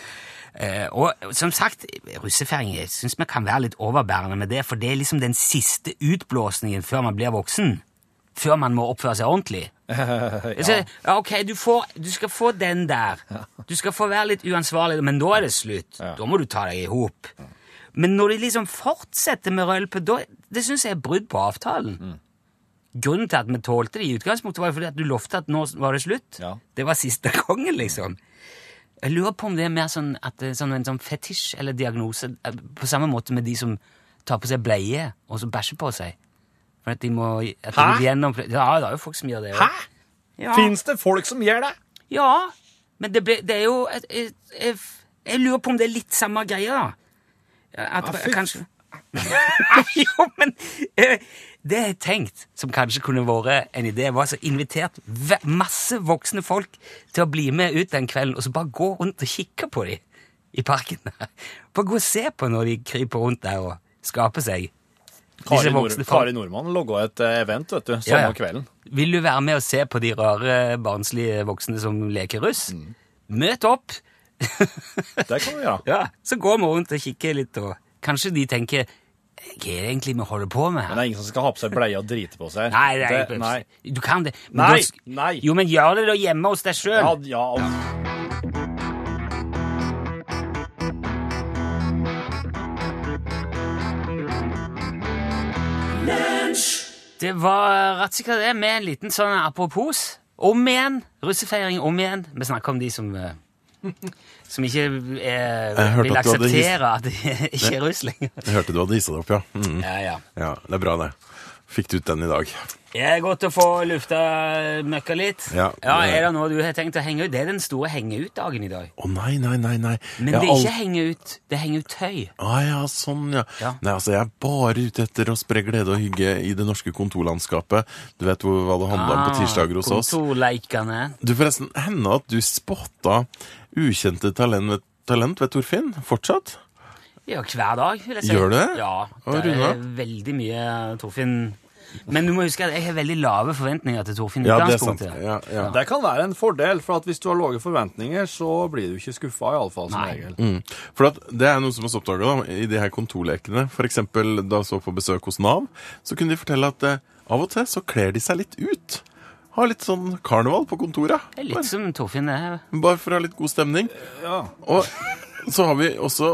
Uh, og som sagt, russefeiring syns vi kan være litt overbærende med det, for det er liksom den siste utblåsningen før man blir voksen. Før man må oppføre seg ordentlig. [LAUGHS] Så, ja, ok, du, får, du skal få den der. Du skal få være litt uansvarlig, men da er det slutt. Ja. Da må du ta deg i hop. Men når de liksom fortsetter med rølpe, da, det syns jeg er brudd på avtalen. Mm. Grunnen til at vi tålte det i utgangspunktet, var jo fordi at du lovte at nå var det slutt. Ja. Det var siste gangen, liksom. Jeg lurer på om det er mer sånn at det sånn en sånn fetisj eller diagnose, eh, på samme måte med de som tar på seg bleie og så bæsjer på seg. For at de må at Hæ? De gjennom, Ja, det er jo folk som gjør det. Hæ? Ja. Fins det folk som gjør det? Ja, men det, ble, det er jo et, et, et, Jeg lurer på om det er litt samme greia, da. At, Ah, fy kanskje [LAUGHS] Jo, men eh, Det jeg tenkte, tenkt, som kanskje kunne vært en idé, var å invitert masse voksne folk til å bli med ut den kvelden, og så bare gå rundt og kikke på dem i parken. [LAUGHS] Bare gå og se på når de kryper rundt der og skaper seg. Kari, Nord. Kari Nordmann logga et eh, event vet du, samme Ja, ja. kvelden. Vil du være med og se på de rare, barnslige voksne som leker russ? Mm. Møt opp! [LAUGHS] Det kan vi gjøre. Ja, Så går vi rundt og kikker litt og Kanskje de tenker Hva er det egentlig vi holder på med her? Men det er ingen som skal ha på seg bleie og drite på seg. [LAUGHS] Nei, det er Det- nei. Du kan det. Men Nei, da nei. Jo, men gjør det da hjemme hos deg sjøl. Ja, ja, Det var rett slett det, med en liten sånn apropos. Om igjen. Russefeiring om igjen. Vi snakker om de som eh, som ikke eh, vil akseptere at de [LAUGHS] ikke er russ lenger. Jeg hørte du hadde hissa deg opp, ja. Mm. Ja, ja. Ja, Det er bra, det. Fikk du ut den i dag. Det er godt å få lufta møkka litt. Ja, ja, Er det noe du har tenkt å henge ut? Det er den store henge-ut-dagen i dag. Å nei, nei, nei. nei. Men Jeg det er ikke ikke henge ut, det er henge ut tøy. Ah, ja, sånn, ja. Ja. Nei, altså, Jeg er bare ute etter å spre glede og hygge i det norske kontorlandskapet. Du vet hvor, hva det handla om på tirsdager hos oss? Ah, Kontorleikene. Du, forresten, hender at du spotta ukjente talent, talent ved Torfinn? Fortsatt? Ja, hver dag, vil jeg si. Gjør du det? Ja, det er veldig mye Torfinn. Men du må huske at jeg har veldig lave forventninger til Torfinn. Ja, det er sant. Ja, ja. Det kan være en fordel, for at hvis du har lave forventninger, så blir du ikke skuffa, iallfall som Nei. regel. Mm. For at det er noe som vi oppdaga i de her kontorlekene. For eksempel da jeg så på besøk hos Nav, så kunne de fortelle at eh, av og til så kler de seg litt ut. Har litt sånn karneval på kontoret. Det er litt som Torfinn er. Bare for å ha litt god stemning. Ja. Og så har vi også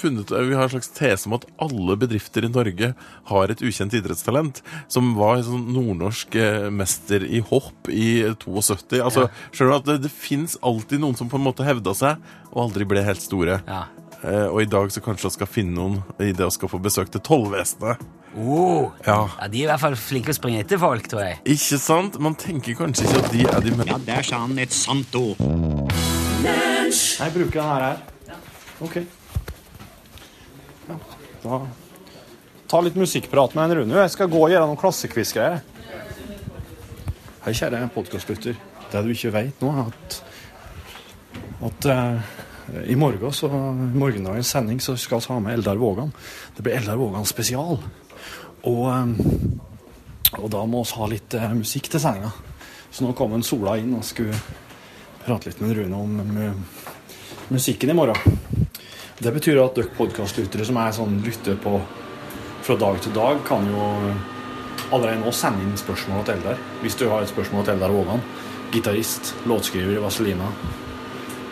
funnet Vi har en slags tese om at alle bedrifter i Norge har et ukjent idrettstalent. Som var sånn nordnorsk eh, mester i hopp i 72. Altså, Skjønner du at det, det fins alltid noen som på en måte hevda seg, og aldri ble helt store. Ja. Eh, og i dag så kanskje vi skal finne noen i det å skal få besøk til tollvesenet. Oh. Ja. ja, De er i hvert fall flinke å springe etter folk, tror jeg. Ikke sant? Man tenker kanskje ikke at de er de mest Der sa han et sant ord. Jeg bruker den her. her. Ok. Ja, da Ta litt musikkprat med en Rune. Jeg skal gå og gjøre noen klassekviss-greier. Hei, kjære podkastlytter. Det du ikke vet nå, er at, at uh, i morgen, så, morgendagens sending så skal vi ha med Eldar Vågan. Det blir Eldar Vågan spesial. Og, um, og da må vi ha litt uh, musikk til sendinga. Så nå kom en Sola inn og skulle prate litt med Rune om mu- musikken i morgen. Det betyr at dere podkastlyttere som er sånn lytter på fra dag til dag, kan jo allerede nå sende inn spørsmål til Eldar. Hvis du har et spørsmål til Eldar Vågan, gitarist, låtskriver i Vazelina,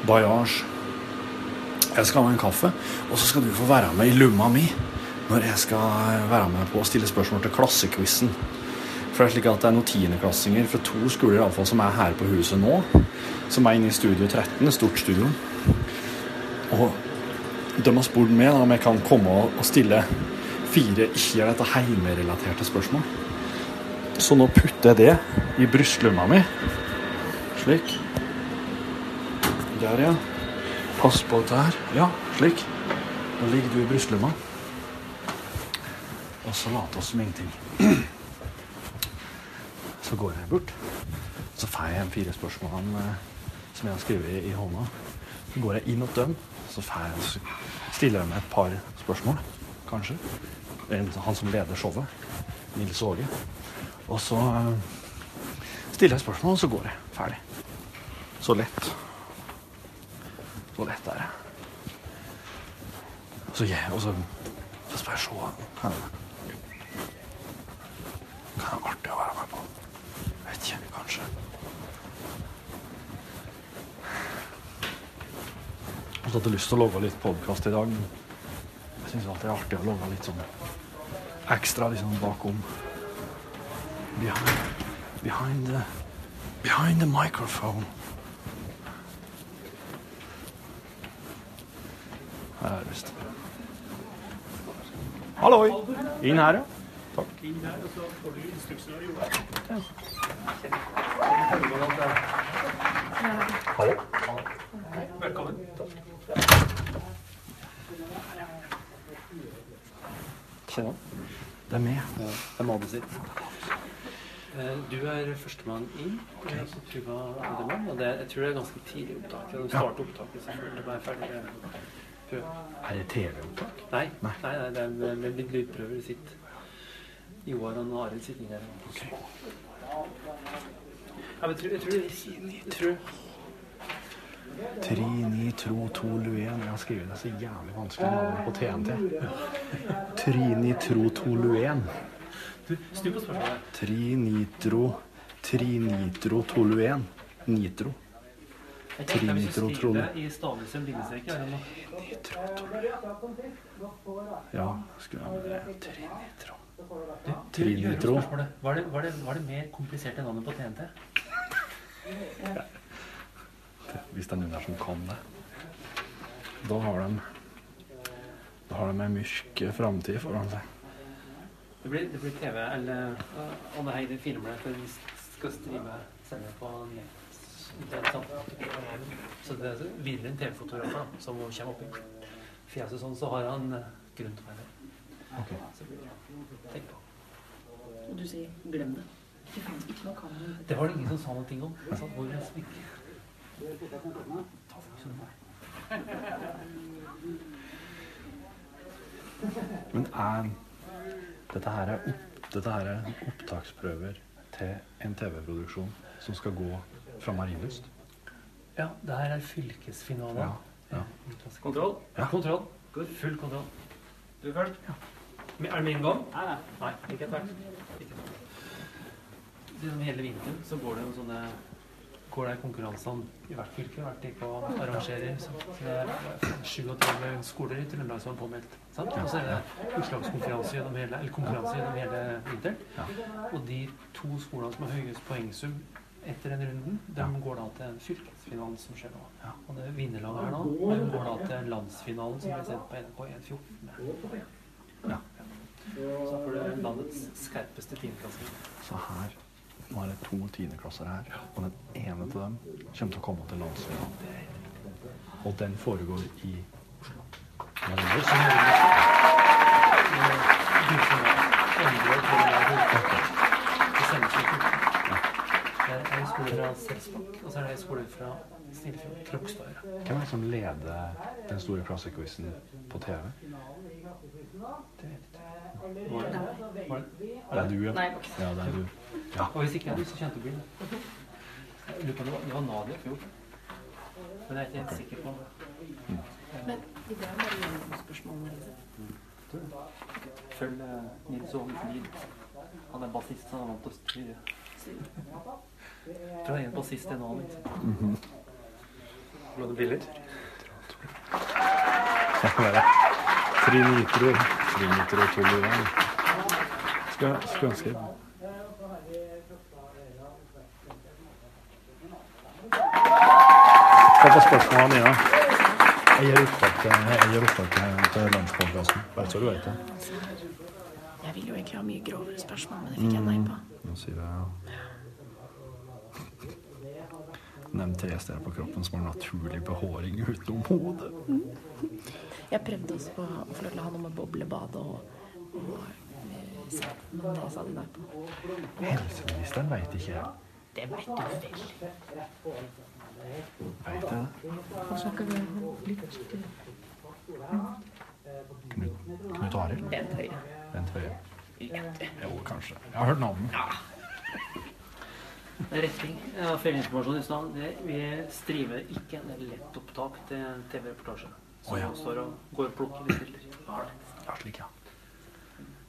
Bayage. Jeg skal ha en kaffe, og så skal du få være med i lomma mi når jeg skal være med på å stille spørsmål til klassequizen. For det er slik at det er noen tiendeklassinger fra to skoler fall, som er her på huset nå. Som er inne i Studio 13, stort studio. Og de har spurt meg om jeg kan komme og stille fire ikke dette heimerelaterte spørsmål. Så nå putter jeg det i brystlomma mi. Slik. Der, ja. Pass på her. Ja, slik. Nå ligger du i brystlomma. Og så later oss som ingenting. Så går jeg bort. Så får jeg fire spørsmålene eh, som jeg har skrevet i hånda. Så går jeg inn hos dem, så stiller jeg meg et par spørsmål, kanskje. Han som leder showet, Nils Åge. Og så eh, stiller jeg spørsmål, og så går jeg. Ferdig. Så lett. Så lett er det. Så jeg, og så, så skal jeg se Kan det være artig å være med på? Vet ikke, kanskje. Jeg hadde lyst til å lage litt podkast i dag. Jeg syns alltid det er artig å lage litt sånn ekstra liksom bakom. Behind, behind, the, behind the microphone. Her er det visst. Halloi! Inn her, ja. Takk. Hallo. Velkommen. Kjenner Det er meg. Ja, det er madet sitt. Eh, Du er førstemann inn. Okay. Så Tuva andremann. Og det, jeg tror det er ganske tidlig opptak. Du starter opptaket selvfølgelig. er ferdig. med. Er det TV-opptak? Nei, nei, nei, det er med, med litt lydprøver. Det sitter Joar og Arild sitter der. Ja, men jeg tror, jeg tror, jeg tror Trinitrotoluen. Jeg har skrevet det så jævlig vanskelig navn på TNT. [LAUGHS] Trinitrotoluen. Snu på spørsmålet. Trinitro Trinitrotoluen. Nitro. Bindestreker, er? Ja, skulle jeg med det. Trinitro. Trinitro. Var det, var, det, var det mer komplisert enn navnet på TNT? [LAUGHS] Hvis det er noen der som kan det. Da har de Da har de en mørk framtid foran seg. Det blir, det blir TV, eller Og det her filmer det, for vi skal streame sende på nett. Så det er videre en TV-fotograf som kommer opp i fjeset sånn, så har han eh, grunn til å være der. Ok. Så blir det- på. Og du sier 'glem det'. Det var det ingen som sa noe ting om. Sant? Hvor er smink? Men er dette her er, opp, dette her er opptaksprøver til en TV-produksjon som skal gå fra Marienlyst? Ja, det her er fylkesfinale. Ja, ja. Kontroll. Ja. Kontroll. Full kontroll. Du først? Ja. Er det min gang? Nei, nei. nei ikke etter hvert. Gjennom hele vinteren så går det noen sånne går det konkurransene i hvert fylke hvert de på arrangerer. Så det er 37 skoler i Trøndelag som er påmeldt. Sant? Og så er det utslagskonkurranse gjennom hele, eller konkurranse gjennom hele vinteren. Og de to skolene som har høyest poengsum etter den runden, de går da til fylkesfinalen som skjer nå. Og det vinnerlaget her nå, de går da til landsfinalen som blir sendt på NRK 1.14. Ja. Så får du landets skarpeste tiendeklassinger. Så her nå er det to tiendeklasser her, og den ene av dem kommer til å komme til landsfinalen. Og den foregår i Oslo. Det er en skole fra Selsbakk, og så er det en skole fra Snillefjord. Krokstad. Hvem er det som leder den store klassequizen på TV? Det vet jeg ikke. Var det? Var det? Det er du, ja. Nei. Ja, det er du. Ja. Og hvis ikke så kjente du det. Jeg lurer på om det var- det Nadia i fjor. Men jeg er ikke helt sikker på. Men i dag bare gjennom spørsmålene. Lise. Følg eh, Nils Ove Flid. Han er bassist, så han er vant til å styre. Tror han er en bassist i en annen. ikke det briller? Det kan være Trinitro. Trinitro Skal, skulle ønske Se på spørsmålene dine. Jeg gir opptak til, til, til landspodkasten. Bare så du vet det. Jeg vil jo egentlig ha mye grovere spørsmål, men det fikk jeg nei på. Nå sier jeg Nevn tre steder på kroppen som har naturlig behåring utenom hodet. Jeg prøvde også på å få lov til å ha noe med boblebad og, og eh, men det sa de nei på. Helseministeren veit ikke. Det veit du vel. Veit jeg det? Og så kan vi litt Knut, Knut Arild? Bent Høie. Bent Høie? Ja. Jo, kanskje. Jeg har hørt navnet. Retting av feilinformasjon i stad. Vi striver ikke en lett opptak til TV-reportasje. Som oh, ja. står og går og plukker litt bilder. Ja. Ja, slik, ja.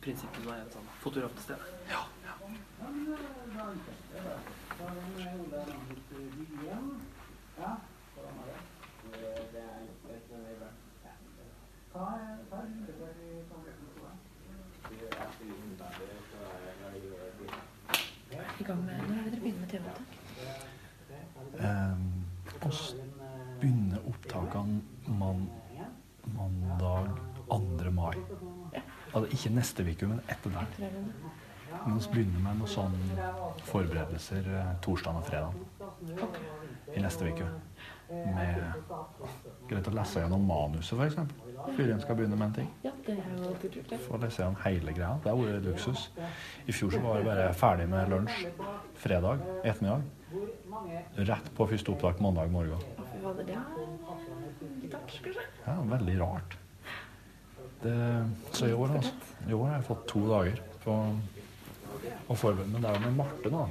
Prinsippet er det samme. Fotograf til stede. Ja, I gang med Når er dere begynner med TV-opptak? Um, oss begynner opptakene man, mandag 2. mai. Altså, ikke neste uke, men etter der. Men vi begynner med noen sånne forberedelser eh, torsdag og fredag i neste uke. Med greit å lese gjennom manuset, f.eks. Før en skal begynne med en ting. Ja, det er jo alltid det. Få lese gjennom hele greia. Det har vært luksus. I fjor så var vi bare ferdig med lunsj fredag ettermiddag. Rett på første opptak mandag morgen. Det? Ja, veldig rart. Det, så i år, altså. I år har jeg fått to dager på å forberede Men det er jo med Marte nå.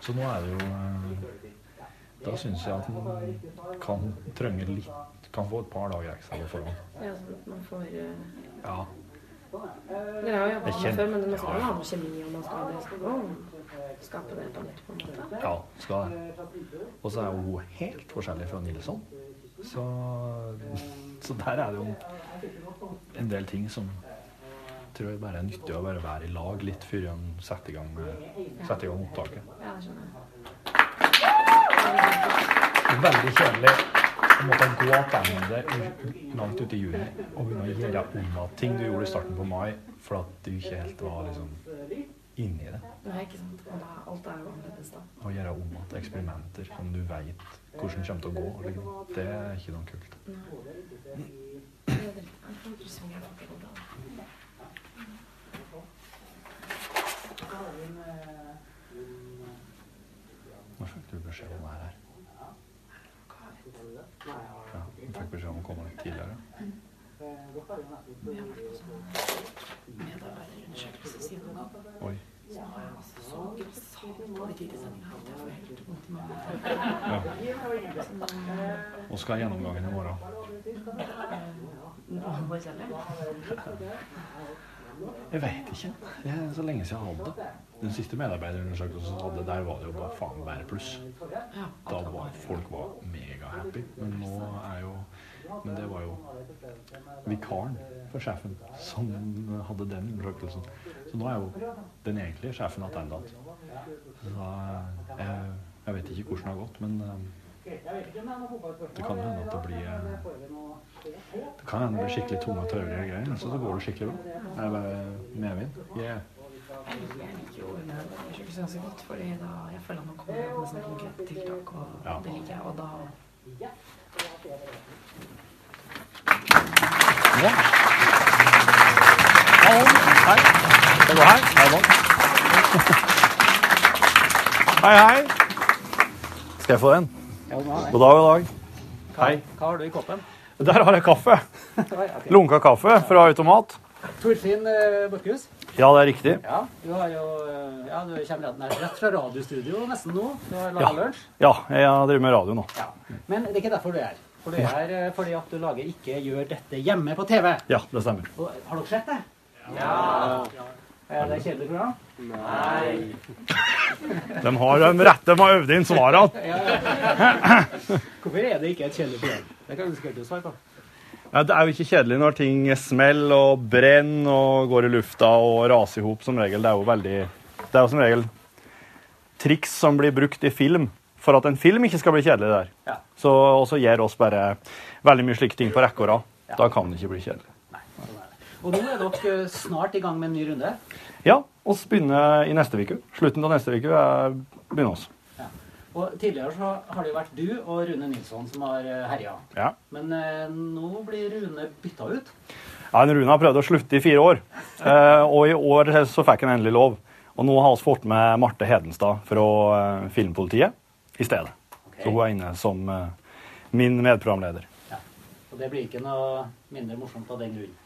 Så nå er det jo eh, Da syns jeg at man kan trenge litt Kan få et par dager ekstra på forhånd. Ja, sånn at man får uh... Ja. Dere har jo jobba med før, men det jo skal ja. ha noe kjemi, og man skal, det skal gå skape det på nytt, på en måte. Ja, skal det. Og så er hun helt forskjellig fra Nilsson. Så, så der er det jo en del ting som tror jeg bare er nyttig å bare være i lag litt før en setter i gang, setter i gang opptaket. Ja, det skjønner jeg. Veldig kjedelig å måtte gå tilbake langt ut i juni og begynne å gjøre unna ting du gjorde i starten på mai for at du ikke helt var liksom inni det. Nei, ikke sant. Og da, alt er jo annerledes da. Å gjøre om igjen eksperimenter som du veit hvordan kommer til å gå, liksom. det er ikke noe kult. Nå Det fikk du beskjed om magen. Så Ja. Og skal gjennomgangen i morgen? Jeg veit ikke. Det er så lenge siden jeg hadde det. Den siste medarbeiderundersøkelsen jeg hadde, der var det jo bare faen bare pluss. Da var folk var megahappy. Men nå er jo Men det var jo vikaren for sjefen som hadde den undersøkelsen. Så nå er jo den egentlige sjefen tilbake. Så jeg, jeg vet ikke hvordan det har gått, men eh, det kan hende at det blir eh, Det kan hende det blir skikkelig tunge og traurige greier, så så går det skikkelig bra. Er det bare medvind? Yeah. Jeg liker jo undersøkelsen ganske godt, fordi da jeg føler at man kommer med sånne konkrete tiltak, og Ja. det liker jeg. Og da Ja. Hei. Hei, Hei, hei. Skal jeg få den? God dag. God dag. Hei. Hva har du i koppen? Der har jeg kaffe. [LAUGHS] Lunka kaffe fra automat. Torfinn uh, Borchhus. Ja, det er riktig. Ja, du har jo eh, Ja, du kommer rett, rett fra radiostudio nesten nå. Du har laga Ja. lunsj. Ja, jeg driver med radio nå. Men det er ikke derfor du er her. For du er eh, fordi at du lager Ikke gjør dette hjemme på TV. Ja, det stemmer. Og, har dere sett det? Ja. Er det et kjedelig program? Nei. [LAUGHS] De har de rette, de har øvd inn svarene. Ja, ja. [LAUGHS] Hvorfor er det ikke et kjedelig program? Det kan du sikkert svare på. Ja, det er jo ikke kjedelig når ting smeller og brenner og går i lufta og raser i hop, som regel. Det er jo veldig Det er jo som regel triks som blir brukt i film for at en film ikke skal bli kjedelig der. Ja. Så, også gjør oss bare veldig mye slike ting på rekke og rad. Da kan det ikke bli kjedelig. Og nå er dere snart i gang med en ny runde. Ja, oss begynner i neste uke. Slutten av neste uke er begynner oss. Og Tidligere så har det jo vært du og Rune Nilsson som har herja. Ja. Men eh, nå blir Rune bytta ut. Ja, Rune har prøvd å slutte i fire år, eh, og i år så fikk han endelig lov. Og nå har vi fått med Marte Hedenstad fra eh, Filmpolitiet i stedet. Så hun er inne som eh, min medprogramleder. Ja. Og det blir ikke noe mindre morsomt av den grunn.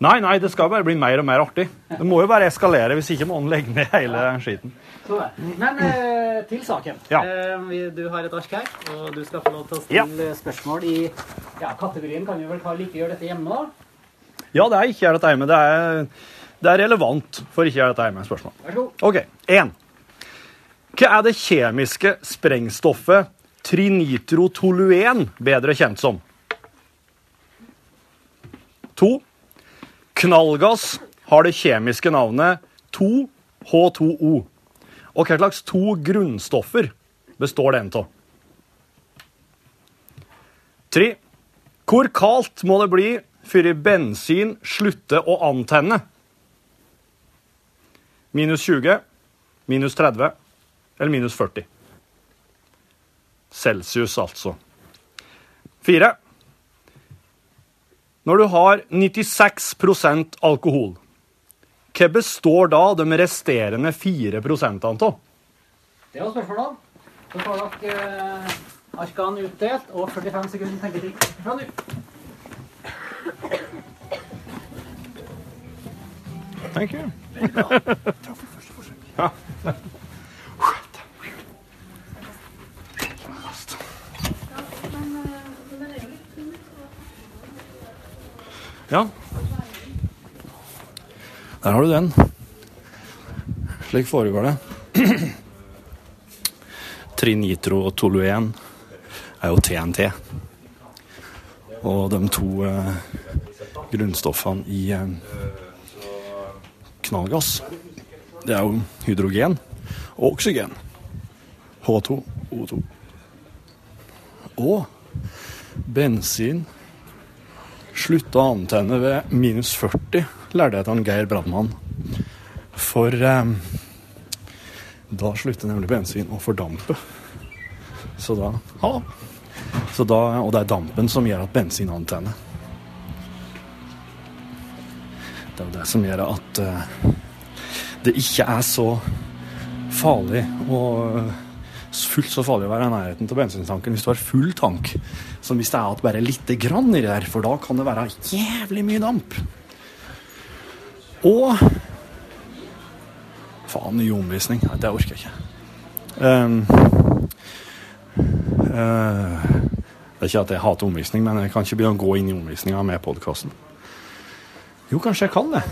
Nei, nei, det skal bare bli mer og mer artig. Det må jo bare eskalere, hvis ikke må han legge ned hele skiten. Så. Men eh, til saken. Ja. Eh, du har et ark her, og du skal få lov til å stille spørsmål i ja, kategorien kan vi vel kalle 'ikke gjør dette hjemme', da. Ja, det er ikke gjør dette hjemme. Det er, det er relevant for ikke gjør dette hjemme. Spørsmål. Vær så god. Ok, én. Hva er det kjemiske sprengstoffet trinitrotoluen bedre kjent som? To. Knallgass har det kjemiske navnet 2H2O. Og hva slags to grunnstoffer består den av? Tre. Hvor kaldt må det bli før bensin slutter å antenne? Minus 20, minus 30 eller minus 40. Celsius, altså. Fire. Når du har 96% alkohol, hva består da de resterende 4% av? Det var spørsmålet. Så får dere eh, arkene utdelt og 45 sekunder tenketid fra nå. Thank you. [LAUGHS] Ja. Ja. Der har du den. Slik foregår det. Trinitro og toluen er jo TNT. Og de to eh, grunnstoffene i eh, knallgass, det er jo hydrogen og oksygen. H2, O2. Og bensin slutta å antenne ved minus 40, lærte jeg av Geir Brandmann. For eh, da slutter nemlig bensin å fordampe. Så da Hallo! Så da, og det er dampen som gjør at bensin antenner. Det er jo det som gjør at eh, det ikke er så farlig og fullt så farlig å være i nærheten til bensintanken hvis du har full tank, som hvis det er at bare lite grann i det der, for da kan det være jævlig mye damp. Og Faen, ny omvisning. Nei, det orker jeg ikke. Um, uh, det er ikke at jeg hater omvisning, men jeg kan ikke begynne å gå inn i omvisninga med podkasten. Jo, kanskje jeg kan det.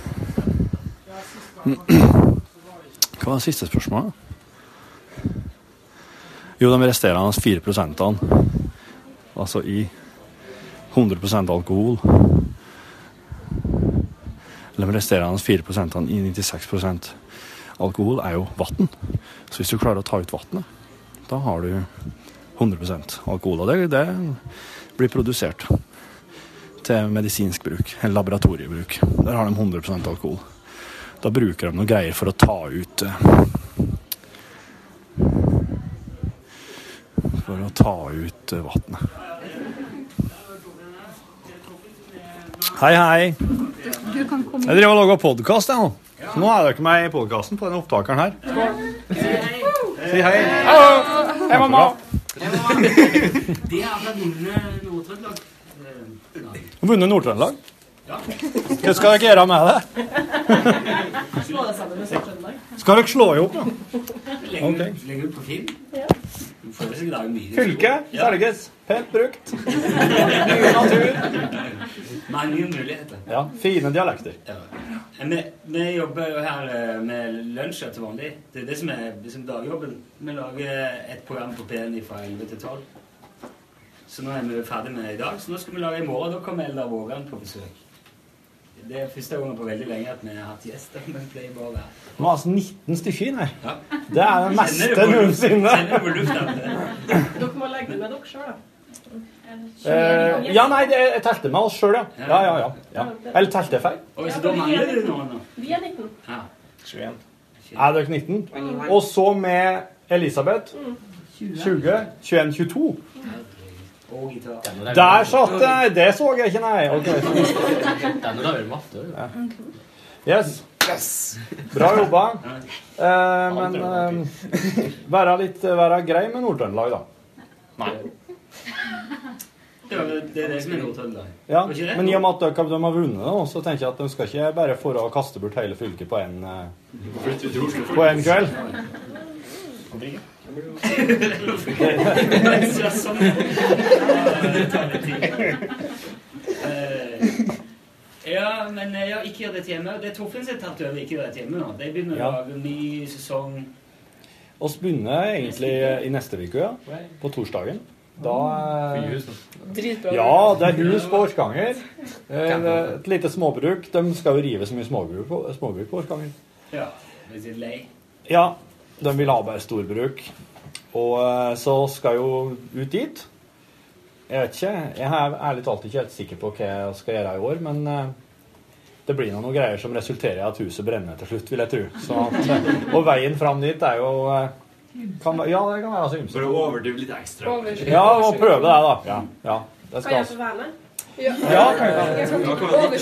[CLEARS THROAT] Hva var det siste spørsmålet? Jo, de resterende 4 prosentene, altså i 100% alkohol de resterende 4 prosentene i 96% alkohol er jo vann. Så hvis du klarer å ta ut vannet, da har du 100% alkohol. Og det, det blir produsert til medisinsk bruk, eller laboratoriebruk. Der har de 100% alkohol. Da bruker de noen greier for å ta ut For å ta ut eh, vannet. Hei, hei. Du Jeg driver og lager podkast, jeg nå. Så nå er dere med i podkasten på denne opptakeren her. Si hei. Hallo. Hei, mamma. De er vunnet Nord-Trøndelag. Vunnet Nord-Trøndelag? Hva skal dere gjøre med det? Slå deg sammen med Sør-Trøndelag. Skal dere slå i hop? da? Legge ut- på film. Ja. Du får seg lage mye. Fylke selges. Pent brukt. [LAUGHS] Mye natur. Mange muligheter. Ja, fine dialekter. Ja. Vi, vi jobber jo her eh, med lunsjer til vanlig. Det er det som er liksom dagjobben. Vi lager et program på P1 fra 11 til 12. Så nå er vi ferdig med det i dag. Så nå skal vi lage i morgen. Da kommer Eldar Vågan på besøk. Det er første gangen på veldig lenge at vi har hatt gjester. Men det pleier bare å være Nå er altså 19 stykker inn her. Ja. Det er det meste noensinne. Dere må legge med dere sjøl, da. Eh, ja, nei, det, jeg telte med oss sjøl, ja. Ja, ja, ja. ja. Eller telte jeg feil? Så da mangler det noen da? Vi er 19. Ja. 21. Er dere 19? Og så med Elisabeth 20, 21, 22. Og gitar. Der satt det! Det så jeg ikke, nei. Okay. [LAUGHS] Den er vel matte. Ja. Yes. Bra jobba. [LAUGHS] Eh, men eh, [LAUGHS] være litt være grei med Nord-Trøndelag, da. Nei. Det det, er det som er Nord-Trøndelag. Ja, men i og med at dere, de har vunnet, nå, så tenker jeg at de skal ikke bare for å kaste bort hele fylket på en, eh, på en kveld. Litt Ja, men ja, ikke gjør det til hjemme. Det er Torfinn som har tatt over ikke gjør det til hjemme nå. De begynner å Ja. lage ny sesong. Vi begynner egentlig i neste uke, ja. På torsdagen. Da Dritbra. Ja, det er hus på Orkanger. Eh, Et lite småbruk. De skal jo rive så mye småbruk på, småbruk på Orkanger. Ja, de sitter lei. Ja, de vil ha bare storbruk. Og eh, så skal jo ut dit. Jeg vet ikke. Jeg er ærlig talt ikke helt sikker på hva jeg skal gjøre i år, men eh, det blir noen greier som resulterer i at huset brenner til slutt, vil jeg tro. Så at, eh, og veien fram dit er jo kan, Ja, det kan være så ymse. For å overdrive litt ekstra. Ja, og prøve det, da. Ja, ja det Kan skal jeg få være med? Ja.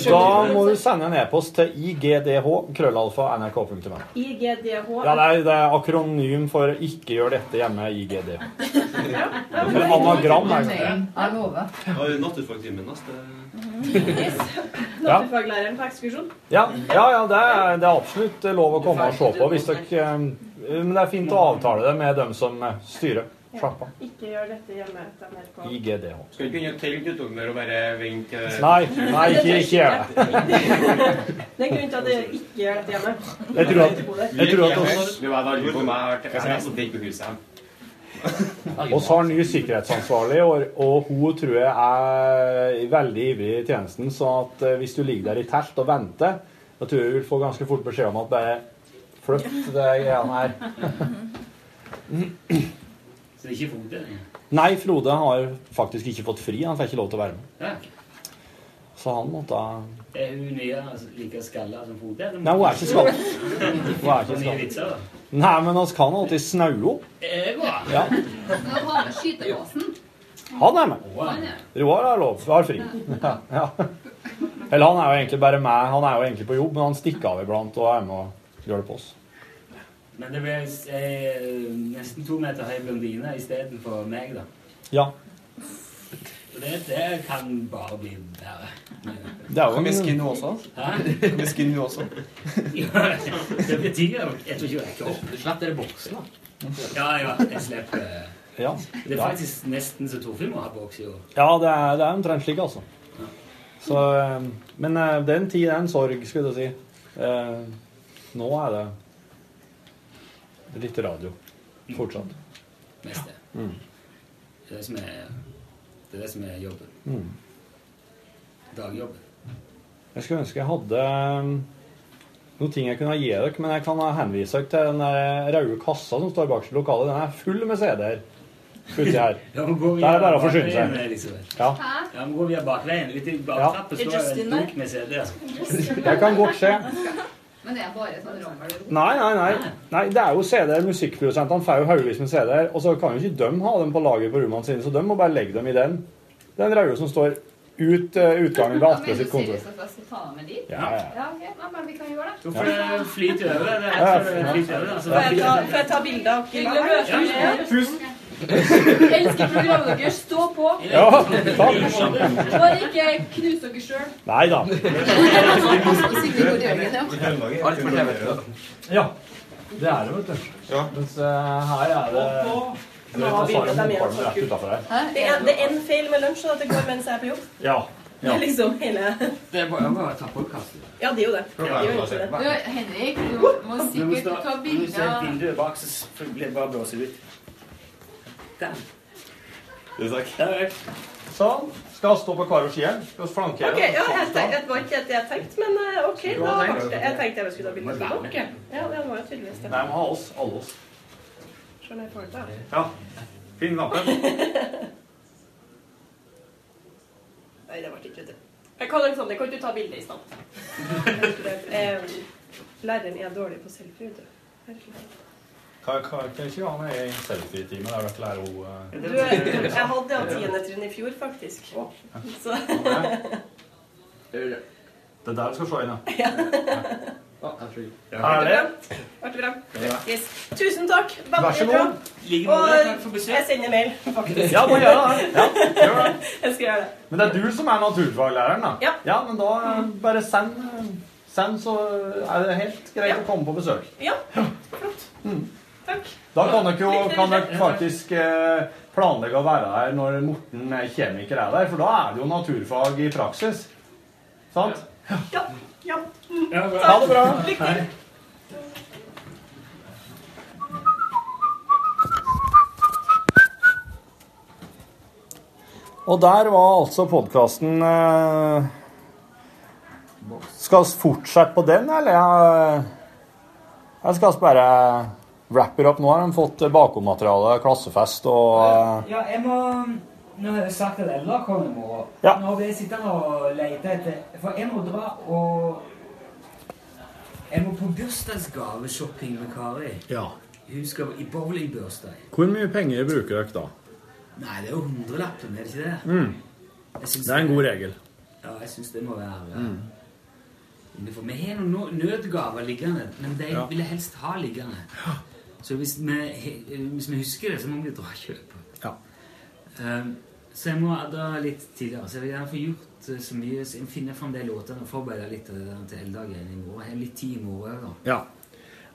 Da må du sende en e-post til igdh krøllalfa nrk.no. IGDH. Ja, det er, det er akronym for 'ikke gjør dette hjemme', IGD. Eller anagram, er det. Lover. Naturfagtimen neste Ja. Naturfaglæreren på ekskursjon. Ja, ja, ja det, er, det er absolutt lov å komme og se på hvis dere eh, Men det er fint å avtale det med dem som eh, styrer. Slapp av. Ikke gjør dette hjemme etter NRK. IGDH. Skal ikke begynne å telle utover og bare vente Nei, nei, ikke, ikke gjør det. Det er grunnen til at dere ikke gjør dette hjemme. Jeg tror at, jeg tror at også Du vet aldri på meg. Jeg har nesten ikke på huset. [LAUGHS] oss har ny sikkerhetsansvarlig, og, og hun tror jeg er veldig ivrig i tjenesten. Så at eh, hvis du ligger der i telt og venter, da tror jeg du vil få ganske fort beskjed om at bare flytt det greiene her. [LAUGHS] Så ikke Frode? Nei, Frode har faktisk ikke fått fri. Han får ikke lov til å være med. Ja. Så han måtte Er hun nye altså, like skalla som Frode? eller? Nei, hun er ikke skalla. [LAUGHS] Hun er ikke skalla. Nei, men vi kan alltid snaue henne. Eh. Ja. Han er med. Er. Roar har lov. Har fri. Ja, ja. Eller han er jo egentlig bare med. Han er jo egentlig på jobb, men han stikker av iblant og er med og gjør det på oss. Men det ble eh, nesten to meter høy blondine istedenfor meg, da. Ja. Og det, det kan bare bli bedre. Det er jo Kan vi en- skinne henne også? Hæ? Skinne henne også? [LAUGHS] Ja, det betyr jo Jeg tror ikke jeg rekker opp. Du slapp dere boksen, da. Ja, ja. Jeg slipper Ja. Det er faktisk nesten så Torfinn må ha boks i år. Ja, det er, det er omtrent slik, altså. Så, eh, men den tid, er en sorg, skulle jeg si. Eh, Nå er det litt radio fortsatt. Mest det. Mm. Det er det som er, det er, det som er jobben. Mm. Dagjobben. Jeg skulle ønske jeg hadde um, noen ting jeg kunne gi dere, men jeg kan henvise dere til den der røde kassa som står bak i lokalet. Den er full med CD-er uti her. [LAUGHS] Det er bare å forsyne seg. Ja. Ja, men gå via bakveien. Litt i Ja. Er står det en dunk med CD-er. Jeg kan godt se. Men det er bare sånn rammel. Nei, nei, nei. nei det er jo CD-er. Musikkprodusentene får jo haugevis med CD-er, og så kan jo ikke de ha dem på lager på rommene sine, så de må bare legge dem i den. Den røde som står ut uh, utgangen ved Atle sitt kontor. Ja, ja. Ja, okay. Nei, men vi kan gjøre det. Det. Det Ja, er det flyter over. Får jeg ta, det får jeg ta bilde av Hyggelig Tusen. Elsker programmet deres. Stå på. Ja, takk. Bare ikke knus dere sjøl. Nei da. Ja. Alt for TV. Ja, det er det, vet du. Mens eh, her er det du vet, Ja, er. Det er, en feil med lunsj, at det går mens jeg er på jobb. Ja. Det er liksom hele Det er bare å ta podkasten. Ja, det er jo det. Det er jo det. Du, Henrik, du må sikkert ta Når du bilde ser av bak, så blir det bare å blåse Der. Takk. Sånn. Skal stå på hver vår side? Skal vi flankere? Ok, ja, jeg tenkte, det var ikke det jeg tenkte, men eh, ok. Da. Jeg tenkte jeg skulle ta bilde må av dere. Ja, det var jo tydeligvis det. Nei, vi må ha oss. Alle oss. Se jeg får det. Ja. Finn lappen. [LAUGHS] Nei, det ble ikke det. Kan Alexander, kan du ta bilde i stedet? [LAUGHS] Eh, Læreren er dårlig på selfie, vet du. Herregud. Kan kan- kan ikke ha med i selfie-time der dere lærer henne Du, jeg hadde han tiendetrinn i fjor, faktisk. Så Det er der du skal se inn, ja. Ble Herlig. det bra? Ble det bra? Yes. Tusen takk. Veldig Vær så bra. god. Og jeg sender mail, faktisk. Ja, må gjøre det. Ja, gjør det. Jeg skal gjøre det. Men det er du som er naturfaglæreren, da? Ja. ja men da eh, bare send, eh, send, så er det helt greit å komme på besøk. Ja, flott. Takk. Da kan dere jo kan dere faktisk eh, planlegge å være der når Morten eh, kjemiker er der, for da er det jo naturfag i praksis. Sant? Ja. ja. Ha det bra. Lykke til. Og der var altså podkasten eh, Skal vi fortsette på den, eller? Jeg, jeg skal bare wrap opp up? Nå har de fått bakommateriale, klassefest og eh, Ja, jeg må Nå har jeg sagt at Ella kommer i morgen. Ja. Nå blir jeg sittende og lete etter For jeg må dra og Jeg må på bursdagsgaveshopping med Kari. Ja. Hun skal i bowlingbursdag. Hvor mye penger bruker dere da? Nei, det er jo hundrelappen, er det ikke det? Mm. Det er en god regel. Ja, jeg syns det må være Mm. Vi har noen nødgaver liggende, men de Ja. vil jeg helst ha liggende. Så hvis vi, hvis vi husker det, så må vi dra og kjøpe. Ja. Um, så jeg må dra litt tidligere. Så jeg vil gjerne få gjort eh, så mye. Så jeg finner fram de låtene og forbereder litt av det der til heldagen i morgen. Jeg har litt tid i morgen da. Ja.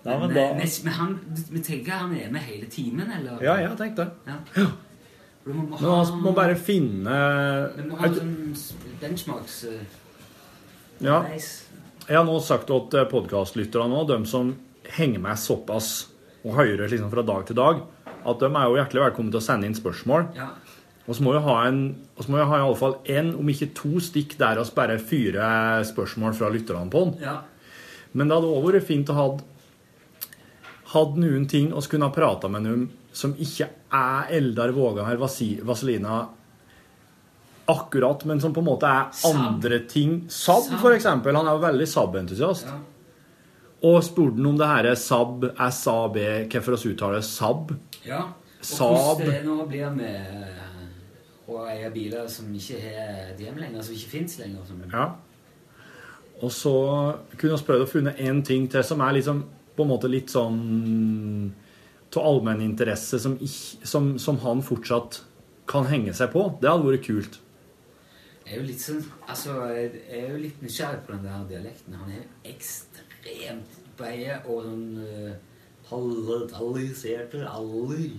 Nei, men men, da- eh, men, men han, vi tenker han er med hele timen, eller? Ja, jeg har tenkt det. Ja. Du må, Men ha, må bare finne vi må ha sånn benchmarks eh, Ja. Nice. Jeg har nå sagt til podkastlytterne, de som henger med såpass og hører liksom fra dag til dag, at de er jo hjertelig velkommen til å sende inn spørsmål. Ja. Og så må vi ha en, og så må vi ha i alle fall én, om ikke to stikk der oss bare fyrer spørsmål fra lytterne på den. Ja. Men det hadde også vært fint å ha hadde noen ting vi kunne ha prata med noen som ikke er Eldar Vågan eller Vaselina, Vazelina akkurat, men som på en måte er andre ting. Sab, f.eks. Han er jo veldig Saab-entusiast. Og spurte han om det her er Saab, SAB, hvorfor vi uttaler SAB. Ja. Og Saab. hvordan det nå blir med å eie biler som ikke har hjem lenger, som ikke fins lenger. Som, Ja. Og så kunne vi prøvd å funne én ting til som er liksom på en måte litt sånn av allmenninteresse som, som, som han fortsatt kan henge seg på. Det hadde vært kult. Jeg er jo litt sånn Altså, jeg er jo litt nysgjerrig på den der dialekten. Han er jo ekstremt breie og sånn uh, palletaliserte aller.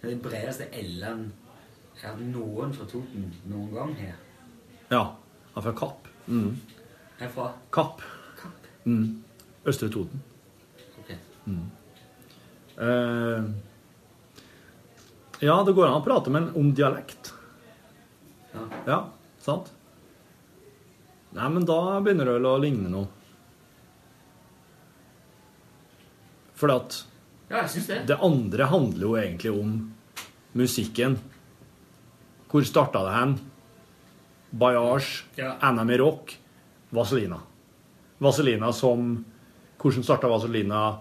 Den bredeste L-en jeg har noen fra Toten noen gang her. Ja. Han er fra Kapp. Mm. Herfra. Kapp. Mm. Østre Toten. Ok. Mm. Uh, ja, det går an å prate med en om dialekt. Ja. Ja, sant? Nei, men da begynner det vel å ligne noe. For at Ja, det. det andre handler jo egentlig om musikken. Hvor starta det hen? Bayage, Ja. NM i rock, Vazelina. Vazelina som Hvordan starta Vazelina?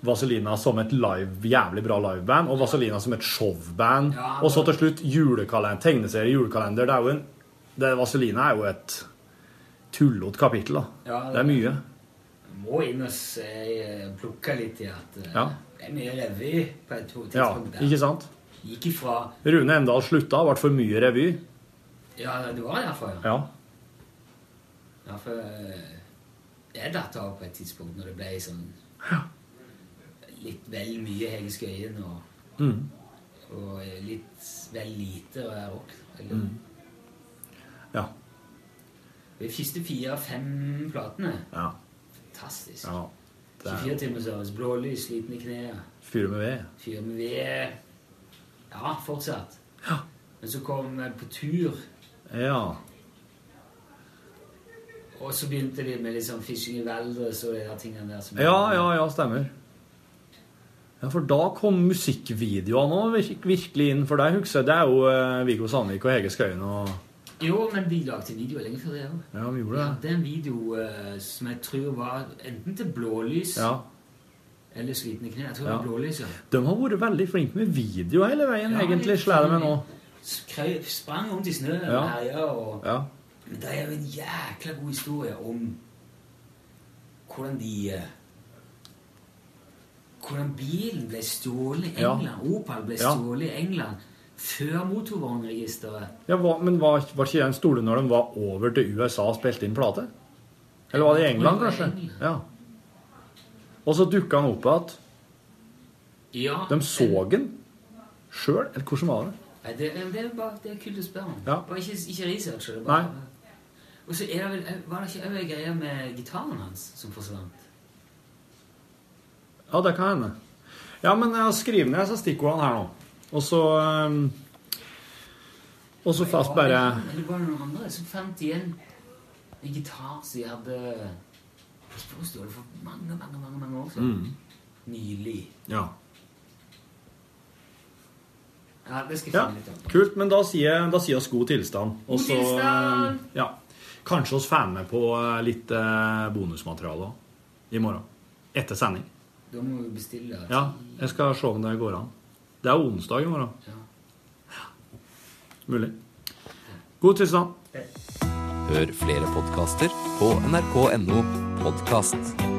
Vazelina som et live, jævlig bra liveband, og Vazelina som et showband. Ja, og så til slutt julekalender, tegneserie, julekalender. Det er jo en, det, Vazelina er jo et tullete kapittel, da. Ja, det er mye. Må inn og se, eh, plukke litt i at eh, Ja. det er mye revy på et tidspunkt. der. ikke sant? Gikk ifra Rune Endal slutta, ble for mye revy. Ja, det var derfor, ja. Ja. ja for eh, jeg datt av på et tidspunkt når det ble sånn litt vel mye Hege Skøyen og, Mm. og eh, litt vel lite rock. Eller, Mm. Ja. De første fire-fem platene Ja. Fantastisk. ja. Det 24 er timer service, blålys, slitne knær. Fyre fyr med ved. Fyre med ved Ja, fortsatt. Men så kom vi på tur, Ja. og så begynte de med liksom Fishing i Valdres og de der tingene der. Som Ja, ja, ja, stemmer. Ja, For da kom musikkvideoene virkelig inn. For deg, husker jeg, det er jo eh, Viggo Sandvik og Hege Skøyen og Jo, men vi lagde videoer lenge før det. Ja, vi gjorde Vi det. hadde en video uh, som jeg tror var enten til blålys Ja. eller slitne kne. Jeg tror det var blålys, ja. De har vært veldig flinke med video hele veien, Ja, egentlig, slår det meg nå. Skrev, sprang rundt i snøen Ja. og herja og Ja. Men det er jo en jækla god historie om hvordan de eh, Hvordan bilen ble stjålet i Ja. England. Opal ble Ja. stjålet i England før motorvognregisteret. Ja, hva, men var, var ikke den store når de var over til USA og spilte inn plate? Eller var det i England, kanskje? Ja. Og så dukka han opp igjen. Ja, De så den sjøl, eller hvordan var det? Nei, det, det er bare det er kult å spørre om. Ja. Bare ikke, ikke research. Det bare, Nei. Og så er det vel, var det ikke òg ei greie med gitaren hans som forsvant? Ja, det kan hende. Ja, men jeg har skrevet ned disse stikkordene her nå. Og så um, Og så fast bare Eller var noen andre som fant igjen en gitar som jeg hadde stjålet det for mange, mange mange, mange år siden. Mm. Nylig. Ja. Ja, det skal jeg ja. finne litt av Kult, men da sier da sier oss god tilstand. Og God så, um, Ja. Kanskje oss får med på uh, litt uh, bonusmateriale i morgen. Etter sending. Da må vi bestille Ja, jeg skal se om det går an. Det er onsdag i morgen. Ja. Mulig. God tilstand. Hør flere podkaster på nrk.no podkast.